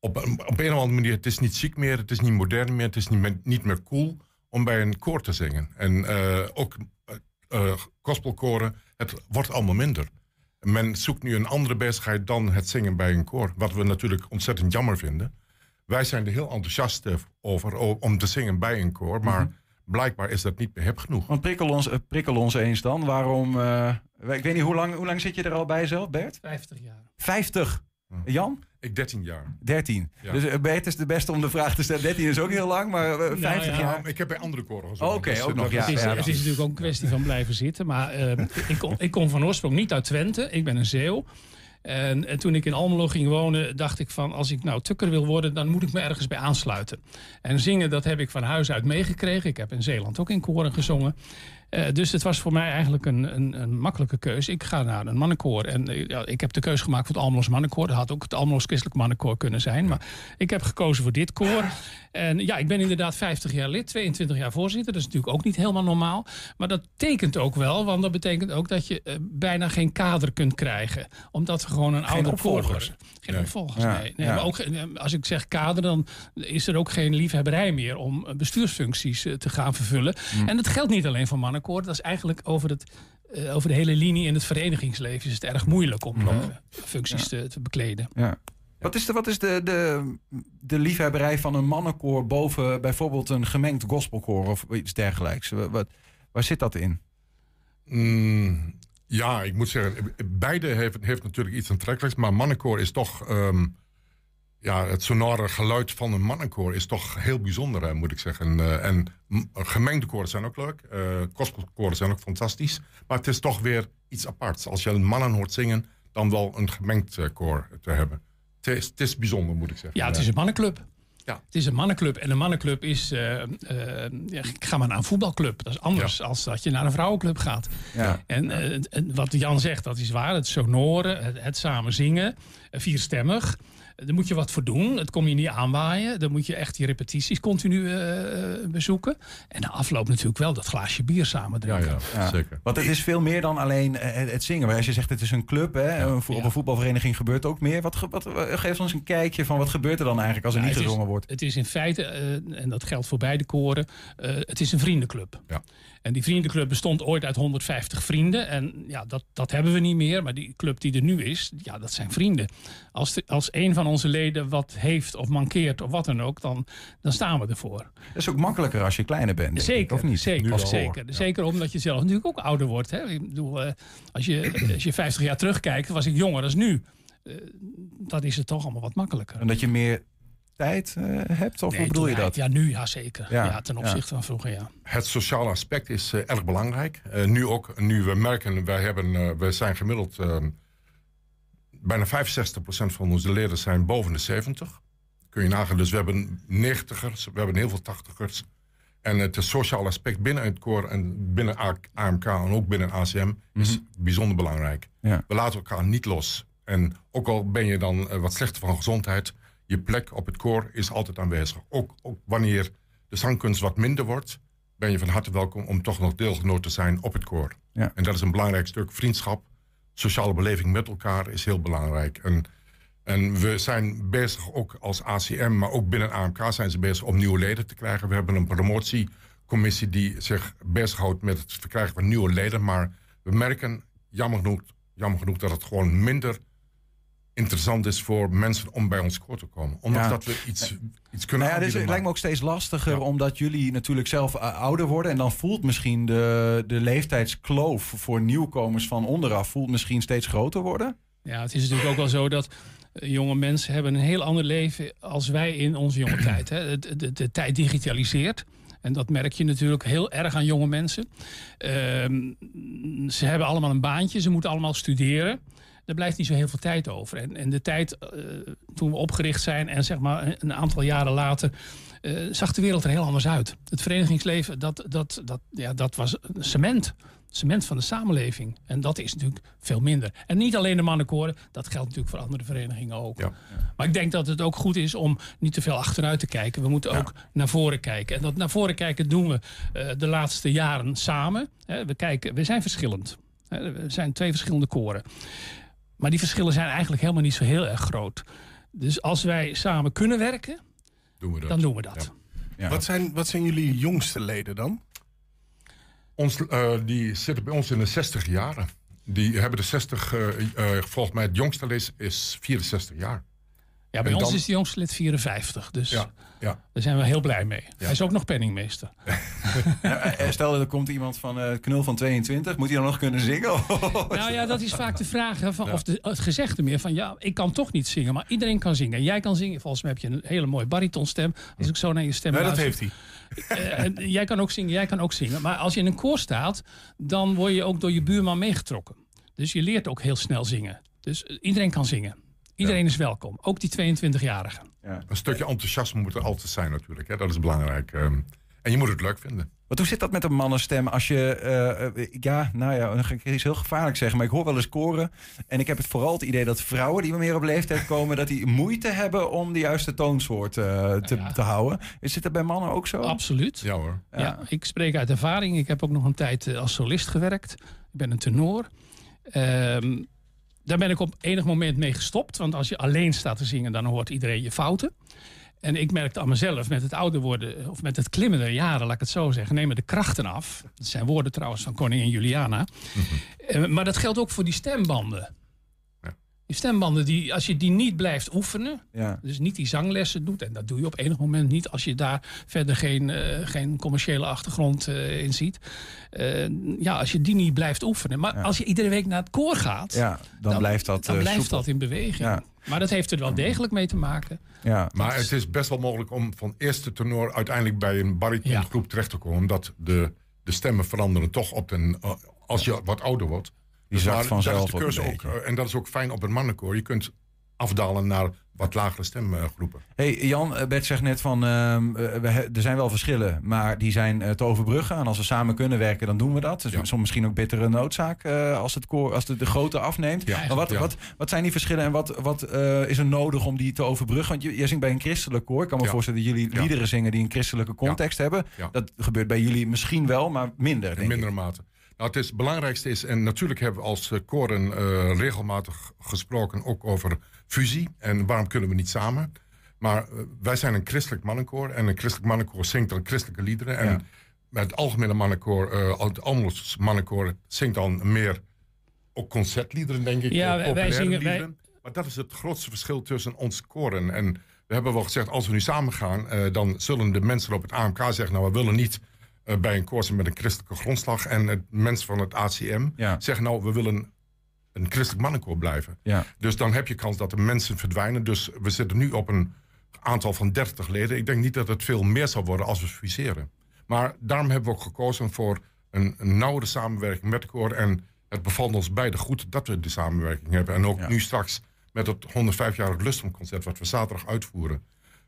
op, op een of andere manier, het is niet chic meer, het is niet modern meer, het is niet, niet meer cool om bij een koor te zingen. En ook gospelkoren, het wordt allemaal minder. Men zoekt nu een andere bezigheid dan het zingen bij een koor. Wat we natuurlijk ontzettend jammer vinden. Wij zijn er heel enthousiast eh, over om te zingen bij een koor. Maar blijkbaar is dat niet meer hip genoeg. want prikkel ons, eh, prikkel ons eens dan. Waarom. eh, ik weet niet, hoe lang, hoe lang zit je er al bij zelf, Bert? 50 jaar. 50. Jan? Ik 13 jaar. 13. Ja. Dus eh, Bert is de beste om de vraag te stellen. 13 is ook heel lang, maar eh, 50 ja. jaar. Ja, ik heb bij andere koren gezongen. Oké, ook eh, nog, ja. het, is, het is natuurlijk ook een kwestie van blijven zitten. Maar eh, ik, kom, ik kom van oorsprong niet uit Twente. Ik ben een Zeeuw. En, en toen ik in Almelo ging wonen, dacht ik van... als ik nou tukker wil worden, dan moet ik me ergens bij aansluiten. En zingen, dat heb ik van huis uit meegekregen. Ik heb in Zeeland ook in koren gezongen. Eh, dus het was voor mij eigenlijk een, een, een makkelijke keuze. Ik ga naar een mannenkoor. En eh, ik heb de keuze gemaakt voor het Almeloos mannenkoor. Dat had ook het Almeloos christelijk mannenkoor kunnen zijn. Maar ik heb gekozen voor dit koor. En ja, ik ben inderdaad 50 jaar lid, 22 jaar voorzitter. Dat is natuurlijk ook niet helemaal normaal. Maar dat tekent ook wel, want dat betekent ook dat je eh, bijna geen kader kunt krijgen. Omdat gewoon een oude opvolgers. Geen Nee. opvolgers, Ja, nee. nee ja. maar ook, geen- eh, als ik zeg kader, dan is er ook geen liefhebberij meer om eh, bestuursfuncties eh, te gaan vervullen. Mm. En dat geldt niet alleen voor mannenkoor. Dat is eigenlijk over, het, over de hele linie in het verenigingsleven is het erg moeilijk om eh, functies te, te bekleden. Ja. Wat is, de, wat is de, de, de liefhebberij van een mannenkoor boven bijvoorbeeld een gemengd gospelkoor of iets dergelijks? Wat, wat- waar zit dat in? Mm, ja, ik moet zeggen, beide heeft, natuurlijk iets aantrekkelijks. Maar mannenkoor is toch... ehm, ja, het sonore geluid van een mannenkoor is toch heel bijzonder, moet ik zeggen. Eh, en m- gemengde koren zijn ook leuk. eh gospelkoren zijn ook fantastisch. Maar het is toch weer iets aparts. Als je mannen hoort zingen, dan wel een gemengd eh, koor te hebben. Het is, het is bijzonder, moet ik zeggen. Ja, het is een mannenclub. Ja. Het is een mannenclub. En een mannenclub is. ja, ga maar naar een voetbalclub. Dat is anders dan dat je naar een vrouwenclub gaat. Ja. En eh, en wat Jan zegt, dat is waar. Het sonoren, het, het samen zingen, vierstemmig. Daar moet je wat voor doen. Het kom je niet aanwaaien. Dan moet je echt die repetities continu eh, eh, bezoeken. En de afloop natuurlijk wel dat glaasje bier samen Ja, drinken. ja, zeker. Want het is veel meer dan alleen eh, het, zingen. Maar als je zegt het is een club, hè, op een voetbalvereniging gebeurt ook meer. Wat, wat, geef ons een kijkje van wat gebeurt er dan eigenlijk als er Ja, niet is- gezongen wordt? Het is in feite, eh, en dat geldt voor beide koren, eh, het is een vriendenclub. Ja. En die vriendenclub bestond ooit uit 150 vrienden. En ja, dat, dat hebben we niet meer. Maar die club die er nu is, ja, dat zijn vrienden. Als, de- als een van onze leden wat heeft of mankeert of wat dan ook, dan, dan staan we ervoor. Dat is ook makkelijker als je kleiner bent. ik, Zeker, of niet? zeker, of zeker. Zeker omdat je zelf natuurlijk ook ouder wordt. Hè? Ik bedoel, eh, als, je, als je 50 jaar terugkijkt, was ik jonger dan nu. Eh, dan is het toch allemaal wat makkelijker. En dat je meer tijd eh, hebt? Of Nee, hoe bedoel je dat? Ja, nu ja, zeker. Ja, Ja, ten ja. opzichte van vroeger, ja. Het sociale aspect is eh, erg belangrijk. Eh, nu ook, nu we merken, wij, hebben, eh, wij zijn gemiddeld... bijna 65% van onze leden zijn boven de 70. Kun je nagaan. Dus we hebben 90ers, we hebben heel veel 80ers. En het sociale aspect binnen het koor en binnen AMK en ook binnen ACM is bijzonder belangrijk. Ja. We laten elkaar niet los. En ook al ben je dan wat slechter van gezondheid, je plek op het koor is altijd aanwezig. Ook, ook wanneer de zangkunst wat minder wordt, ben je van harte welkom om toch nog deelgenoot te zijn op het koor. Ja. En dat is een belangrijk stuk. Vriendschap, sociale beleving met elkaar is heel belangrijk. En, en we zijn bezig ook als ACM, maar ook binnen AMK zijn ze bezig om nieuwe leden te krijgen. We hebben een promotiecommissie die zich bezighoudt met het verkrijgen van nieuwe leden. Maar we merken, jammer genoeg, jammer genoeg dat het gewoon minder interessant is voor mensen om bij ons koor te komen. Ondanks Ja. dat we iets, iets kunnen Nou ja, dus het lijkt me ook steeds lastiger Ja. omdat jullie natuurlijk zelf eh, ouder worden. En dan voelt misschien de, de leeftijdskloof voor nieuwkomers van onderaf voelt misschien steeds groter worden. Ja, het is natuurlijk ook wel zo dat eh, jonge mensen hebben een heel ander leven als wij in onze jonge tijd. Hè. De, de, de tijd digitaliseert. En dat merk je natuurlijk heel erg aan jonge mensen. Ehm, ze hebben allemaal een baantje, ze moeten allemaal studeren. Er blijft niet zo heel veel tijd over. En, en de tijd eh, toen we opgericht zijn en zeg maar een- aantal jaren later... eh, zag de wereld er heel anders uit. Het verenigingsleven, dat, dat, dat, ja, dat was cement. Cement van de samenleving. En dat is natuurlijk veel minder. En niet alleen de mannenkoren, dat geldt natuurlijk voor andere verenigingen ook. Ja. Maar ik denk dat het ook goed is om niet te veel achteruit te kijken. We moeten ook naar voren kijken. En dat naar voren kijken doen we eh, de laatste jaren samen. We, kijken, we zijn verschillend. We zijn twee verschillende koren. Maar die verschillen zijn eigenlijk helemaal niet zo heel erg groot. Dus als wij samen kunnen werken, doen we dat. dan doen we dat. Ja. Wat, zijn, wat zijn jullie jongste leden dan? Ons, eh, die zitten bij ons in de 60 jaren. Die hebben de 60, eh, eh, volgens mij het jongste is, is 64 jaar. Ja, bij En ons dan- is jongste lid 54. Dus Ja, ja. daar zijn we heel blij mee. Hij is ook nog penningmeester. Ja, eh, stel er komt iemand van eh, knul van 22, moet hij dan nog kunnen zingen? Nou ja, dat is vaak de vraag. Hè, van, Of de, het gezegde meer van ja, ik kan toch niet zingen, maar iedereen kan zingen. Jij kan zingen. Volgens mij heb je een hele mooie baritonstem. Als ik zo naar je stem Nee, dat heeft hij. Eh, en jij kan ook zingen, jij kan ook zingen. Maar als je in een koor staat, dan word je ook door je buurman meegetrokken. Dus je leert ook heel snel zingen. Dus eh, iedereen kan zingen. Iedereen is welkom. Ook die 22-jarigen. Een stukje enthousiasme moet er altijd zijn natuurlijk. Hè? Dat is belangrijk. ehm. en je moet het leuk vinden. Want hoe zit dat met een mannenstem als je... eh, eh, ja, nou ja, dan ga ik iets heel gevaarlijk zeggen. Maar ik hoor wel eens koren. En ik heb het vooral het idee dat vrouwen die meer op leeftijd komen... dat die moeite hebben om de juiste toonsoort eh, te, Ja. te houden. Is dit er bij mannen ook zo? Absoluut. Ja hoor. Ja. ik spreek uit ervaring. Ik heb ook nog een tijd als solist gewerkt. Ik ben een tenor. Ehm, daar ben ik op enig moment mee gestopt. Want als je alleen staat te zingen, dan hoort iedereen je fouten. En ik merkte aan mezelf met het ouder worden, of met het klimmen der jaren, laat ik het zo zeggen, nemen de krachten af. Dat zijn woorden trouwens van koningin Juliana. Eh, maar dat geldt ook voor die stembanden. Die stembanden, die, als je die niet blijft oefenen, Ja. dus niet die zanglessen doet. En dat doe je op enig moment niet als je daar verder geen, eh, geen commerciële achtergrond eh, in ziet. Eh, ja, als je die niet blijft oefenen. Maar Ja. als je iedere week naar het koor gaat, Ja, dan, blijft dat dan eh, blijft soepel. dat in beweging. Ja. Maar dat heeft er wel degelijk mee te maken. Ja. Maar het is best wel mogelijk om van eerste tenor uiteindelijk bij een baritongroep terecht te komen. Omdat de, de stemmen veranderen toch op den, als je wat ouder wordt. Die zakt maar vanzelf dat is de ook eh, En dat is ook fijn op een mannenkoor. Je kunt afdalen naar wat lagere stemgroepen. Hey Jan, eh, Bert zegt net van we he- er zijn wel verschillen, maar die zijn te overbruggen. En als we samen kunnen werken, dan doen we dat. Dus Ja. soms misschien ook bittere noodzaak als het koor, als de, de grootte afneemt. Ja, maar wat, ja. wat, wat zijn die verschillen en wat, wat is er nodig om die te overbruggen? Want jij zingt bij een christelijk koor. Ik kan me voorstellen dat jullie liederen zingen die een christelijke context hebben. Dat gebeurt bij jullie misschien wel, maar minder. In Denk mindere ik. mate. Nou, het, is, het belangrijkste is, en natuurlijk hebben we als eh, koren eh, regelmatig gesproken ook over fusie. En waarom kunnen we niet samen? Maar eh, wij zijn een christelijk mannenkoor. En een christelijk mannenkoor zingt dan christelijke liederen. En Ja. met het algemene mannenkoor, eh het Almels mannenkoor, zingt dan meer ook concertliederen, denk ik. Ja, wij- zingen- wij- liederen. Maar dat is het grootste verschil tussen ons koren. En we hebben wel gezegd, als we nu samen gaan, dan zullen de mensen op het AMK zeggen, nou, we willen niet eh, bij een koor zijn met een christelijke grondslag. En het mensen van het ACM Ja. zeggen, nou, we willen een christelijk mannenkoor blijven. Ja. Dus dan heb je kans dat de mensen verdwijnen. Dus we zitten nu op een aantal van 30 leden. Ik denk niet dat het veel meer zal worden als we fuseren. Maar daarom hebben we ook gekozen voor een, een nauwere samenwerking met koor. En het bevalt ons beide goed dat we de samenwerking hebben. En ook Ja. nu straks met het 105-jarig Lustrum-concert... wat we zaterdag uitvoeren...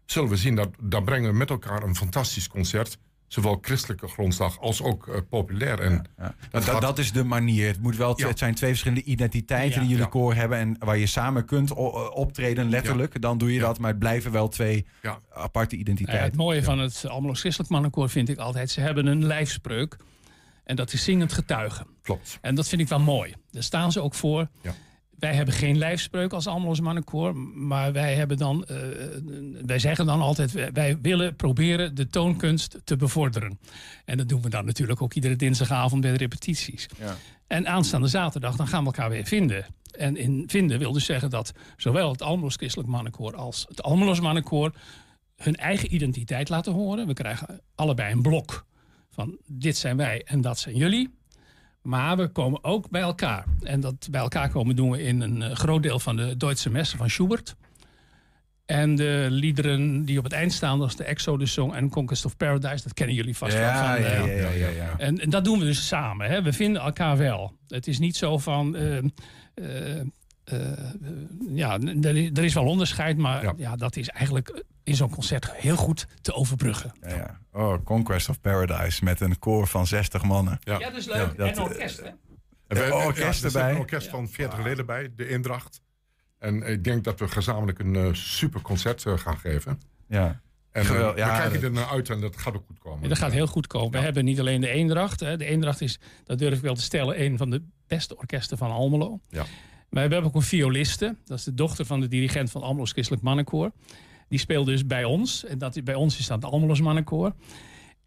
zullen we zien dat daar brengen we met elkaar een fantastisch concert... zowel christelijke grondslag als ook eh, populair. En Ja. Dat, gaat- dat is de manier. Het, moet wel, Ja. het zijn twee verschillende identiteiten Ja. die jullie Ja. koor hebben. En waar je samen kunt o- optreden, letterlijk. Dan doe je Ja. dat. Maar het blijven wel twee ja, aparte ja, identiteiten. het mooie van het Almelo Christelijk Mannenkoor vind ik altijd... ze hebben een lijfspreuk en dat is zingend getuigen. klopt. En dat vind ik wel mooi. Daar staan ze ook voor. Ja. Wij hebben geen lijfspreuk als Almeloos Mannenkoor. Maar wij, hebben dan, eh, wij zeggen dan altijd... wij- wij willen proberen de toonkunst te bevorderen. En dat doen we dan natuurlijk ook iedere dinsdagavond bij de repetities. Ja. En aanstaande zaterdag dan gaan we elkaar weer vinden. En in vinden wil dus zeggen dat zowel het Almeloos Christelijk Mannenkoor... als het Almeloos Mannenkoor hun eigen identiteit laten horen. We krijgen allebei een blok van dit zijn wij en dat zijn jullie. Maar we komen ook bij elkaar. En dat bij elkaar komen doen we in een eh, groot deel van de Duitse messen van Schubert. En de liederen die op het eind staan, dat is de Exodus Song en Conquest of Paradise. Dat kennen jullie vast wel. Ja, van, ja, eh, ja, ja, ja, ja. En, en dat doen we dus samen. Hè. We vinden elkaar wel. Het is niet zo van. eh, eh, ja, er is- er is wel onderscheid, maar ja. dat is eigenlijk in zo'n concert heel goed te overbruggen. Ja, ja. Oh, Conquest of Paradise met een koor van 60 mannen. Ja. Ja, dat is leuk. dat- en een orkest, hè? En we Ja, hebben- orkest er erbij. een orkest van 40 leden bij, de Indracht. En ik denk dat we gezamenlijk een eh, super concert eh, gaan geven. Ja. En eh, Gewel- we ja, kijken dat- er naar uit en dat gaat ook goed komen. Ja, dat gaat heel goed komen. We hebben niet alleen de Eendracht. Hè. De Eendracht is, dat durf ik wel te stellen, een van de beste orkesten van Almelo. Ja. Maar we hebben ook een violiste. Dat is de dochter van de dirigent van Almelo's Christelijk Mannenkoor. Die speelt dus bij ons. En dat, bij ons is dat de Almelo's Mannenkoor.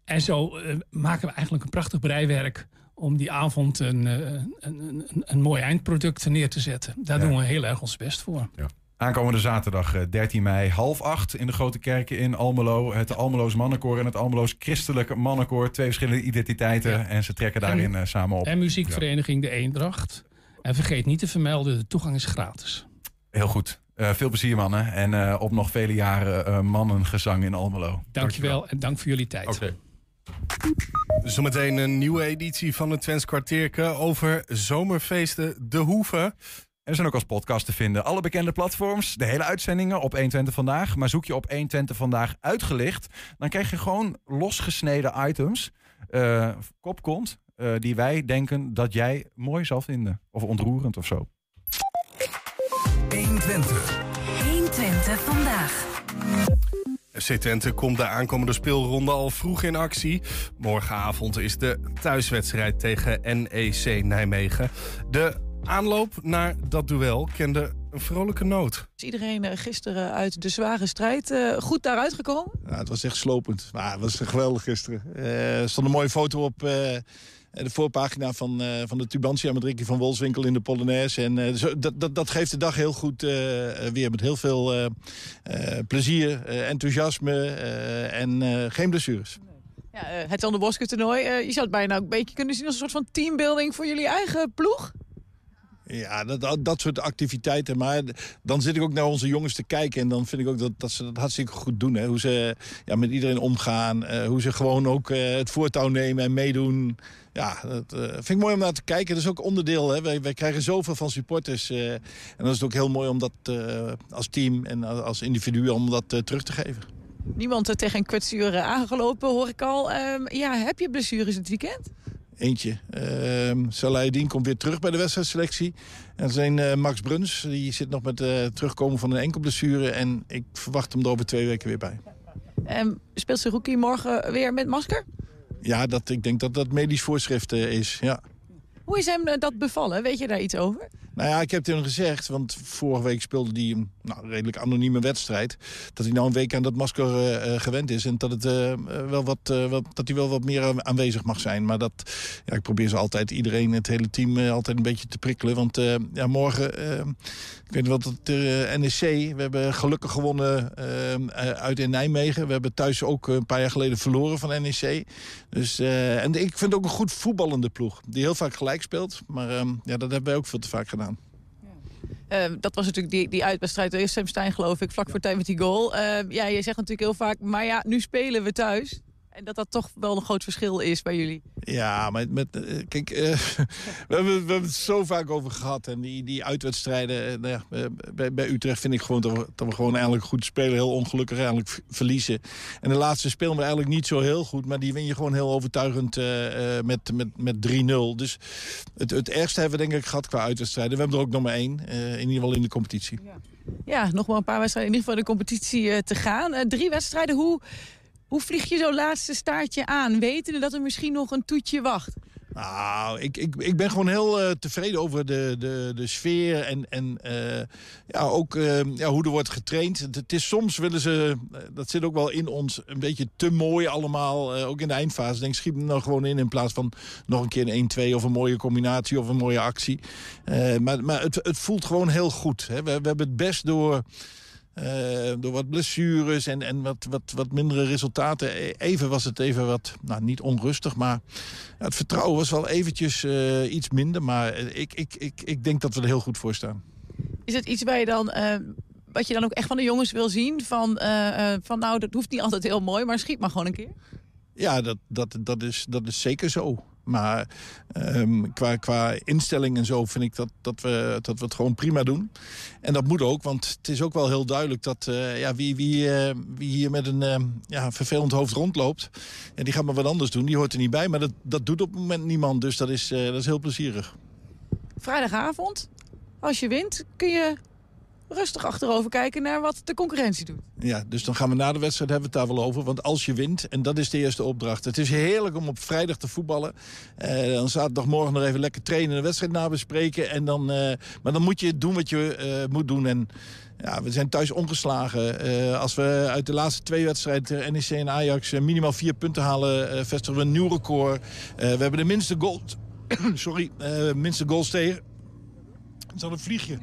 En zo eh, maken we eigenlijk een prachtig breiwerk om die avond een, eh, een, een, een, mooi eindproduct neer te zetten. Daar Ja. doen we heel erg ons best voor. Aankomende zaterdag eh, 13 mei, half acht in de Grote Kerken in Almelo. Het Almeloos Mannenkoor en het Almeloos Christelijk Mannenkoor. Twee verschillende identiteiten en ze trekken daarin eh, samen op. En muziekvereniging De Eendracht. En vergeet niet te vermelden, de toegang is gratis. Heel goed. Eh, veel plezier mannen. En eh, op nog vele jaren eh, mannengezang in Almelo. Dankjewel en dank voor jullie tijd. Oké. Zometeen een nieuwe editie van het Twents kwartierke over zomerfeesten De Hoeve. En er zijn ook als podcast te vinden. Alle bekende platforms, de hele uitzendingen op 120 Vandaag. Maar zoek je op 120 Vandaag uitgelicht, dan krijg je gewoon losgesneden items. eh kopkont, eh, die wij denken dat jij mooi zal vinden. Of ontroerend of zo. 120. 120 vandaag. FC Twente komt de aankomende speelronde al vroeg in actie. Morgenavond is de thuiswedstrijd tegen NEC Nijmegen. De aanloop naar dat duel kende een vrolijke noot. Is iedereen eh, gisteren uit de zware strijd eh, goed daaruit gekomen? Ja, het was echt slopend. Maar het was geweldig gisteren. Eh, er stond een mooie foto op eh, de voorpagina van, eh, van de Tubantia met Ricky van Wolfswinkel in de Polonaise. En eh, zo, dat, dat, dat geeft de dag heel goed eh, weer met heel veel plezier, enthousiasme en geen blessures. Ja, het Sander Bosker toernooi, je zou het bijna een beetje kunnen zien als een soort van teambuilding voor jullie eigen ploeg. Ja, dat, dat, dat soort activiteiten. Maar dan zit ik ook naar onze jongens te kijken. En dan vind ik ook dat, dat ze dat hartstikke goed doen. Hè. Hoe ze ja, met iedereen omgaan. eh, hoe ze gewoon ook eh, het voortouw nemen en meedoen. Ja, dat eh, vind ik mooi om naar te kijken. Dat is ook onderdeel. Hè. Wij, wij krijgen zoveel van supporters. en dan is het ook heel mooi om dat als team en als individu om dat terug te geven. Niemand eh, tegen een kwetsuur aangelopen, hoor ik al. Ehm, ja, heb je blessures het weekend? Eentje. Uh, Salahedin komt weer terug bij de wedstrijdselectie. En zijn eh, Max Bruns, die zit nog met eh terugkomen van een enkel blessure. En ik verwacht hem er over twee weken weer bij. Ehm, speelt Seruki morgen weer met masker? Ja, dat, ik denk dat dat medisch voorschrift eh, is, ja. Hoe is hem dat bevallen? Weet je daar iets over? Nou ja, ik heb hem gezegd, want vorige week speelde hij een nou, redelijk anonieme wedstrijd. Dat hij nou een week aan dat masker eh, eh, gewend is en dat, het, eh, wel wat, wat, dat hij wel wat meer aanwezig mag zijn. Maar dat, ja, ik probeer ze altijd, iedereen, het hele team, altijd een beetje te prikkelen. Want ja, morgen, ik weet niet wat eh, NEC, we hebben gelukkig gewonnen uit in Nijmegen. We hebben thuis ook een paar jaar geleden verloren van NEC. Dus, en ik vind het ook een goed voetballende ploeg, die heel vaak gelijk speelt. Maar eh, ja, dat hebben wij ook veel te vaak gedaan. Ehm, dat was natuurlijk die, die uitwedstrijd. Sam Stein, geloof ik, vlak voor tijd met die goal. Ehm, ja, je zegt natuurlijk heel vaak, maar ja, nu spelen we thuis. En dat dat toch wel een groot verschil is bij jullie. Ja, maar met, eh, kijk, eh, we, hebben, we hebben het zo vaak over gehad. En die, die uitwedstrijden, ja, eh, bij, bij Utrecht vind ik gewoon dat we, dat we gewoon eigenlijk goed spelen. Heel ongelukkig eigenlijk verliezen. En de laatste spelen we eigenlijk niet zo heel goed. Maar die win je gewoon heel overtuigend met, met, met 3-0. Dus het, het ergste hebben we denk ik gehad qua uitwedstrijden. We hebben er ook nog maar één, in ieder geval in de competitie. Ja, nog maar een paar wedstrijden in ieder geval de competitie te gaan. Drie wedstrijden, hoe, hoe vlieg je zo'n laatste staartje aan? Wetende dat er misschien nog een toetje wacht? Nou, ik, ik, ik ben gewoon heel eh, tevreden over de, de, de sfeer en, en eh, ja, ook eh, ja, hoe er wordt getraind. Het, is soms willen ze, eh, dat zit ook wel in ons, een beetje te mooi allemaal. ook in de eindfase. Denk, schiet hem er gewoon in in plaats van nog een keer een 1-2 of een mooie combinatie of een mooie actie. Maar maar het, het voelt gewoon heel goed. Hè. We, we hebben het best door... eh, door wat blessures en, en wat, wat, wat mindere resultaten. E- Even was het even wat, nou niet onrustig, maar het vertrouwen was wel eventjes eh, iets minder. Maar eh, ik, ik, ik, ik denk dat we er heel goed voor staan. Is het iets waar je dan, wat je dan ook echt van de jongens wil zien? Van, van nou, dat hoeft niet altijd heel mooi, maar schiet maar gewoon een keer. Ja, dat, dat, dat, is, dat is zeker zo. Maar ehm, qua, qua instelling en zo vind ik dat, dat, we, dat we het gewoon prima doen. En dat moet ook, want het is ook wel heel duidelijk dat eh, ja, wie, wie, eh, wie hier met een eh, ja, vervelend hoofd rondloopt... Ja, die gaat maar wat anders doen, die hoort er niet bij. Maar dat, dat doet op het moment niemand, dus dat is, eh, dat is heel plezierig. Vrijdagavond, als je wint, kun je rustig achterover kijken naar wat de concurrentie doet. Ja, dus dan gaan we na de wedstrijd hebben we het daar wel over. Want als je wint, en dat is de eerste opdracht. Het is heerlijk om op vrijdag te voetballen. Eh, dan zaterdagmorgen nog even lekker trainen en de wedstrijd nabespreken. En dan, eh, maar dan moet je doen wat je eh, moet doen. En ja, we zijn thuis ongeslagen. Eh, als we uit de laatste twee wedstrijden, NEC en Ajax, minimaal vier punten halen, vestigen we een nieuw record. We hebben de minste goals, sorry, minste goals tegen. Het is al een vliegje.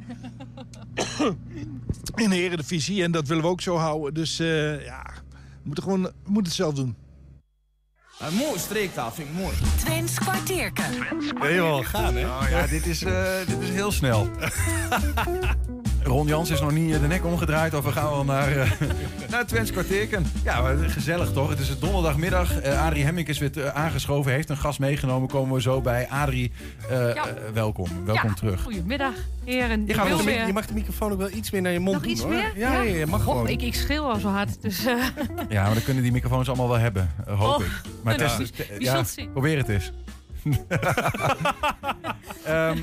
in de Eredivisie. En dat willen we ook zo houden. Dus eh, ja, we moeten, gewoon, we moeten het zelf doen. Een mooie streektaal, vind ik mooi. Twents kwartierken. Helemaal gaan, hè? Nou ja, dit is, eh, dit is heel snel. Ron Jans is nog niet eh, de nek omgedraaid of we gaan wel naar, eh naar Twents kwartierken. Ja, gezellig toch? Het is het donderdagmiddag. Eh Adrie Hemmink is weer eh, aangeschoven, heeft een gast meegenomen. Komen we zo bij. Adrie, Ja. welkom. Welkom Ja, terug. Goedemiddag, heren. Je, gaat weer- je mag de microfoon ook wel iets meer naar je mond Nog doen, iets hoor. meer? Ja, ja, je mag gewoon. Ik, ik schreeuw al zo hard, dus... eh, Ja, maar dan kunnen die microfoons allemaal wel hebben, hoop Oh, ik. Maar nou, test, ja, zien. probeer het eens. Ehm,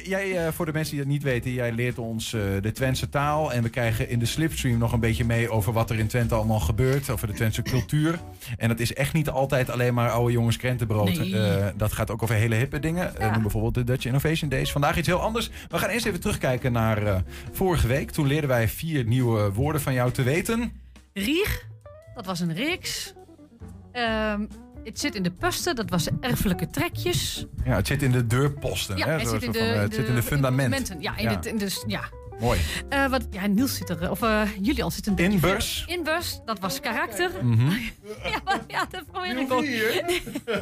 jij, eh, voor de mensen die dat niet weten, jij leert ons eh, de Twentse taal. En we krijgen in de slipstream nog een beetje mee over wat er in Twente allemaal gebeurt. Over de Twentse cultuur. En dat is echt niet altijd alleen maar oude jongens krentenbrood. Nee. Eh, dat gaat ook over hele hippe dingen. Noem bijvoorbeeld de Dutch Innovation Days. Vandaag iets heel anders. We gaan eerst even terugkijken naar vorige week. Toen leerden wij vier nieuwe woorden van jou te weten. Rieg, dat was een reeks. Ehm, het zit in de pusten, dat was erfelijke trekjes. Ja, het zit in de deurposten. Ja, hè? het Zo- zit in de, van, eh, het zit in de fundamenten. Ja, in Het, in de, ja. Mooi. Eh, wat, ja, Niels zit er, of eh Julian zit een beetje... Inbus. Inbus, dat was karakter. Mhm. ja, maar, ja, dat probeer ik ook.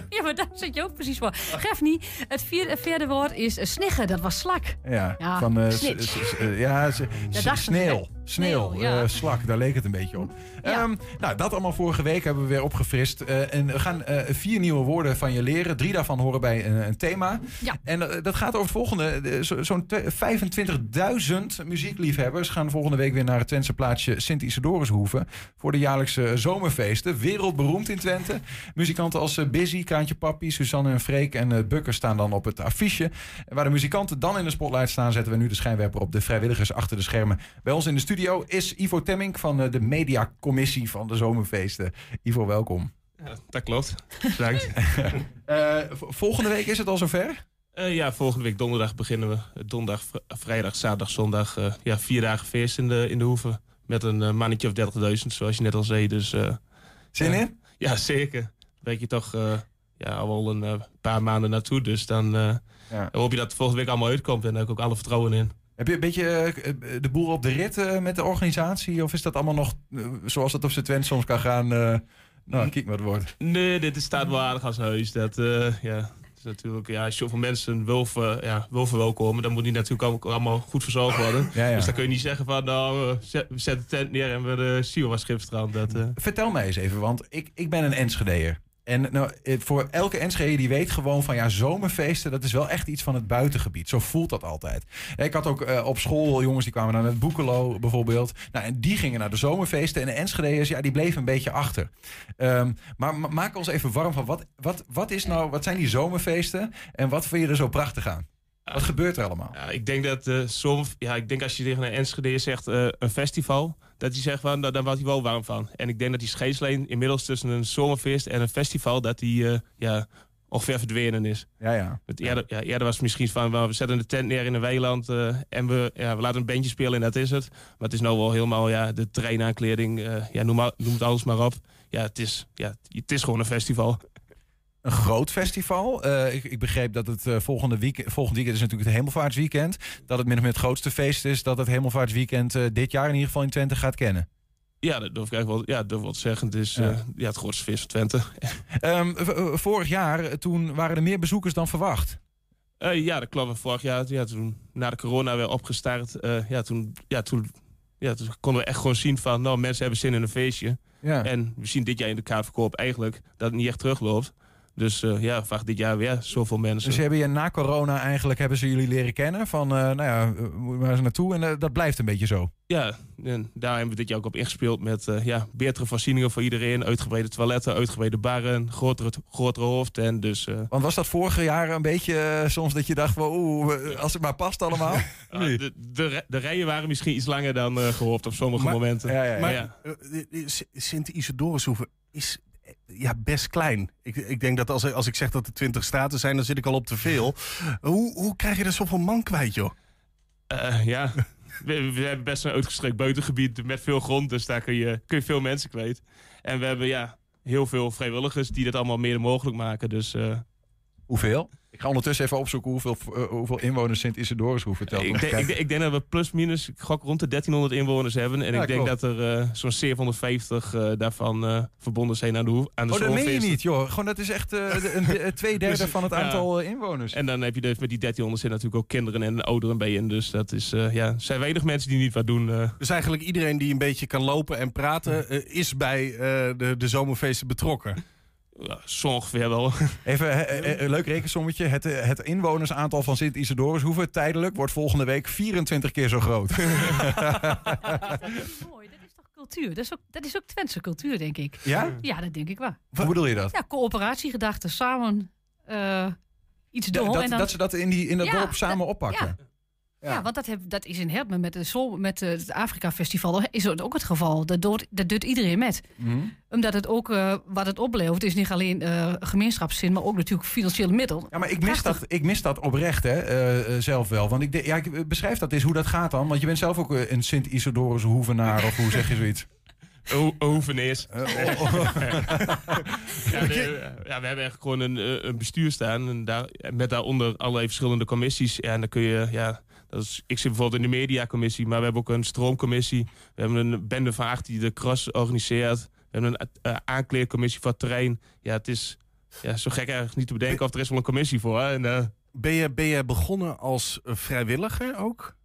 ja, maar daar zit je ook precies voor. Geef niet. Het vierde, vierde woord is eh, sniggen, dat was slak. Ja, Ja, van eh, s- snitch. s- s- eh, ja, ik, sneeuw. Sneeuw, ja. eh, slak, daar leek het een beetje op. Ehm, nou, dat allemaal vorige week hebben we weer opgefrist. Eh, en we gaan eh, vier nieuwe woorden van je leren. Drie daarvan horen bij een, een thema. Ja. En dat gaat over het volgende. Zo- Zo'n te- 25.000 muziekliefhebbers gaan volgende week weer naar het Twentse plaatsje Sint-Isidorushoeve. Voor de jaarlijkse zomerfeesten. Wereldberoemd in Twente. Muzikanten als Busy, Kraantje Papi, Suzanne en Freek en Bukker staan dan op het affiche. En waar de muzikanten dan in de spotlight staan, zetten we nu de schijnwerper op de vrijwilligers achter de schermen. Bij ons in de studio is Ivo Temmink van eh, de mediacommissie van de zomerfeesten. Ivo, welkom. dat klopt. Bedankt. Eh, volgende week is het al zover? Eh, ja, volgende week donderdag beginnen we. Donderdag, vr- vrijdag, zaterdag, zondag. ja, vier dagen feest in de, in de hoeve. Met een mannetje of 30.000, zoals je net al zei. Dus, Zin ja. in? Ja, zeker. Dan weet je toch ja, al een paar maanden naartoe. Dus dan hoop je dat het volgende week allemaal uitkomt. En daar heb ik ook alle vertrouwen in. Heb je een beetje eh, de boel op de rit eh, met de organisatie? Of is dat allemaal nog eh, zoals het op z'n Twent soms kan gaan? eh, nou, kijk maar het wordt. Nee, dit is- staat wel aardig als huis. Dat, eh, ja, is natuurlijk, ja, als je zoveel mensen wil, ver, ja, wil verwelkomen, dan moet die natuurlijk ook allemaal goed verzorgd worden. Ja, ja. Dus dan kun je niet zeggen van, nou, eh, zet- we zetten de tent neer en we de wat schipstrand. Dat, eh. Vertel mij eens even, want ik, ik ben een Enschedeer. En nou, eh, voor elke Enschede die weet gewoon van ja, zomerfeesten, dat is wel echt iets van het buitengebied. Zo voelt dat altijd. Ik had ook eh, op school jongens die kwamen naar het Boekelo bijvoorbeeld. Nou, en die gingen naar de zomerfeesten. En de Enschedeërs, ja, die bleven een beetje achter. Ehm, maar ma- maak ons even warm van wat, wat, wat, is nou, wat zijn die zomerfeesten en wat vind je er zo prachtig aan? Wat gebeurt er allemaal? Ja, ik denk dat eh zomer, ja, ik denk als je tegen een Enschede zegt eh, een festival, dat hij zegt van, nou, daar wordt hij wel warm van. En ik denk dat die scheidslijn inmiddels tussen een zomerfeest en een festival, dat die eh, ja, ongeveer verdwenen is. Ja, ja. Het eerder, ja, eerder was het misschien van, well, we zetten de tent neer in een weiland en we, ja, we laten een bandje spelen en dat is het. Maar het is nou wel helemaal ja, de terreinaankleding, eh, ja, noem, noem het alles maar op. Ja het, is, ja, het is gewoon een festival. Een groot festival. Eh, ik, ik begreep dat het eh, volgende week, volgend weekend is natuurlijk het Hemelvaartsweekend. Dat het min of meer het grootste feest is dat het Hemelvaartsweekend eh, dit jaar in ieder geval in Twente gaat kennen. Ja, dat durf ik eigenlijk wel, ja, durf wel zeggen. Het is Ja. ja. het grootste feest van Twente. Ehm, eh, vorig jaar, toen waren er meer bezoekers dan verwacht. Ja, dat klopt. Vorig jaar, ja, toen na de corona weer opgestart, ja, toen, ja, toen, ja, toen konden we echt gewoon zien van, nou, mensen hebben zin in een feestje. Ja. En we zien dit jaar in de kaartverkoop eigenlijk dat het niet echt terugloopt. Dus eh, ja, vaak dit jaar weer zoveel mensen. Dus hebben je na corona eigenlijk hebben ze jullie leren kennen van, eh, nou ja, eh, maar eens naartoe en dat blijft een beetje zo. Ja, en daar hebben we dit jaar ook op ingespeeld met eh, ja, betere voorzieningen voor iedereen. Uitgebreide toiletten, uitgebreide barren, grotere, grotere hoofdtent. Dus, eh, Want was dat vorige jaar een beetje soms dat je dacht, van, oeh, als het maar past allemaal? ah, de, de, de rijen waren misschien iets langer dan eh, gehoopt op sommige Maar- momenten. Ja, ja, ja. Maar Sint-Isidorushoeve is ja, best klein. Ik, ik denk dat als, als ik zeg dat er 20 straten zijn, dan zit ik al op te veel. hoe, hoe krijg je er zoveel man kwijt, joh? Eh, ja, we, we hebben best een uitgestrekt buitengebied met veel grond. Dus daar kun je, kun je veel mensen kwijt. En we hebben ja, heel veel vrijwilligers die dit allemaal mede mogelijk maken. Dus eh, Hoeveel? Ik ga ondertussen even opzoeken hoeveel, eh, hoeveel inwoners Sint-Isidorus hoeven verteld. ik, denk, ik, denk- ik denk dat we plus minus ik gok rond de 1300 inwoners hebben. En Ja, ik denk klopt. dat er eh, zo'n 750 eh, daarvan verbonden zijn aan de, hoef, aan de Oh, dat meen je niet, joh. Gewoon, dat is echt een, twee derde Dus, van het aantal inwoners. En dan heb je dus met die 1300 zitten natuurlijk ook kinderen en ouderen bij in. Dus dat is, ja, er zijn weinig mensen die niet wat doen. Dus eigenlijk iedereen die een beetje kan lopen en praten, is bij de, de zomerfeesten betrokken. Ja, zo ongeveer wel. Even een leuk rekensommetje. Het, eh, het inwonersaantal van Sint-Isidorus hoeven tijdelijk wordt volgende week 24 keer zo groot. Mooi, dat is toch cultuur? Dat is ook, dat is ook Twentse cultuur, denk ik. Ja? Ja, dat denk ik wel. Hoe bedoel je dat? Ja, coöperatiegedachte, samen eh, iets doen. Dat, dat, en dan, dat ze dat in, die, in dat Ja, dorp samen oppakken. ja. Want dat, heb, dat is in Herpen met, de Sol- met het Afrika-festival is dat ook het geval. Dat doet, dat doet iedereen met. Mhm. Omdat het ook, eh, wat het oplevert, is niet alleen eh gemeenschapszin, maar ook natuurlijk financiële middel. Ja, maar ik mis, dat, ik mis dat oprecht hè, eh, zelf wel. Want ik, de- ja, ik beschrijf dat eens hoe dat gaat dan. Want je bent zelf ook een Sint-Isidorus hoevenaar of hoe zeg je zoiets? Oh, oh. ja, ja, we hebben eigenlijk gewoon een, een bestuur staan. En daar, met daaronder allerlei verschillende commissies. Ja, en dan kun je, ja, dat is, ik zit bijvoorbeeld in de mediacommissie, maar we hebben ook een stroomcommissie. We hebben een bende van acht die de cross organiseert. We hebben een eh, aankleercommissie voor het terrein. Ja, het is ja, zo gek eigenlijk niet te bedenken of er is wel een commissie voor. Hè? En, eh, Ben je, ben je begonnen als eh, vrijwilliger ook?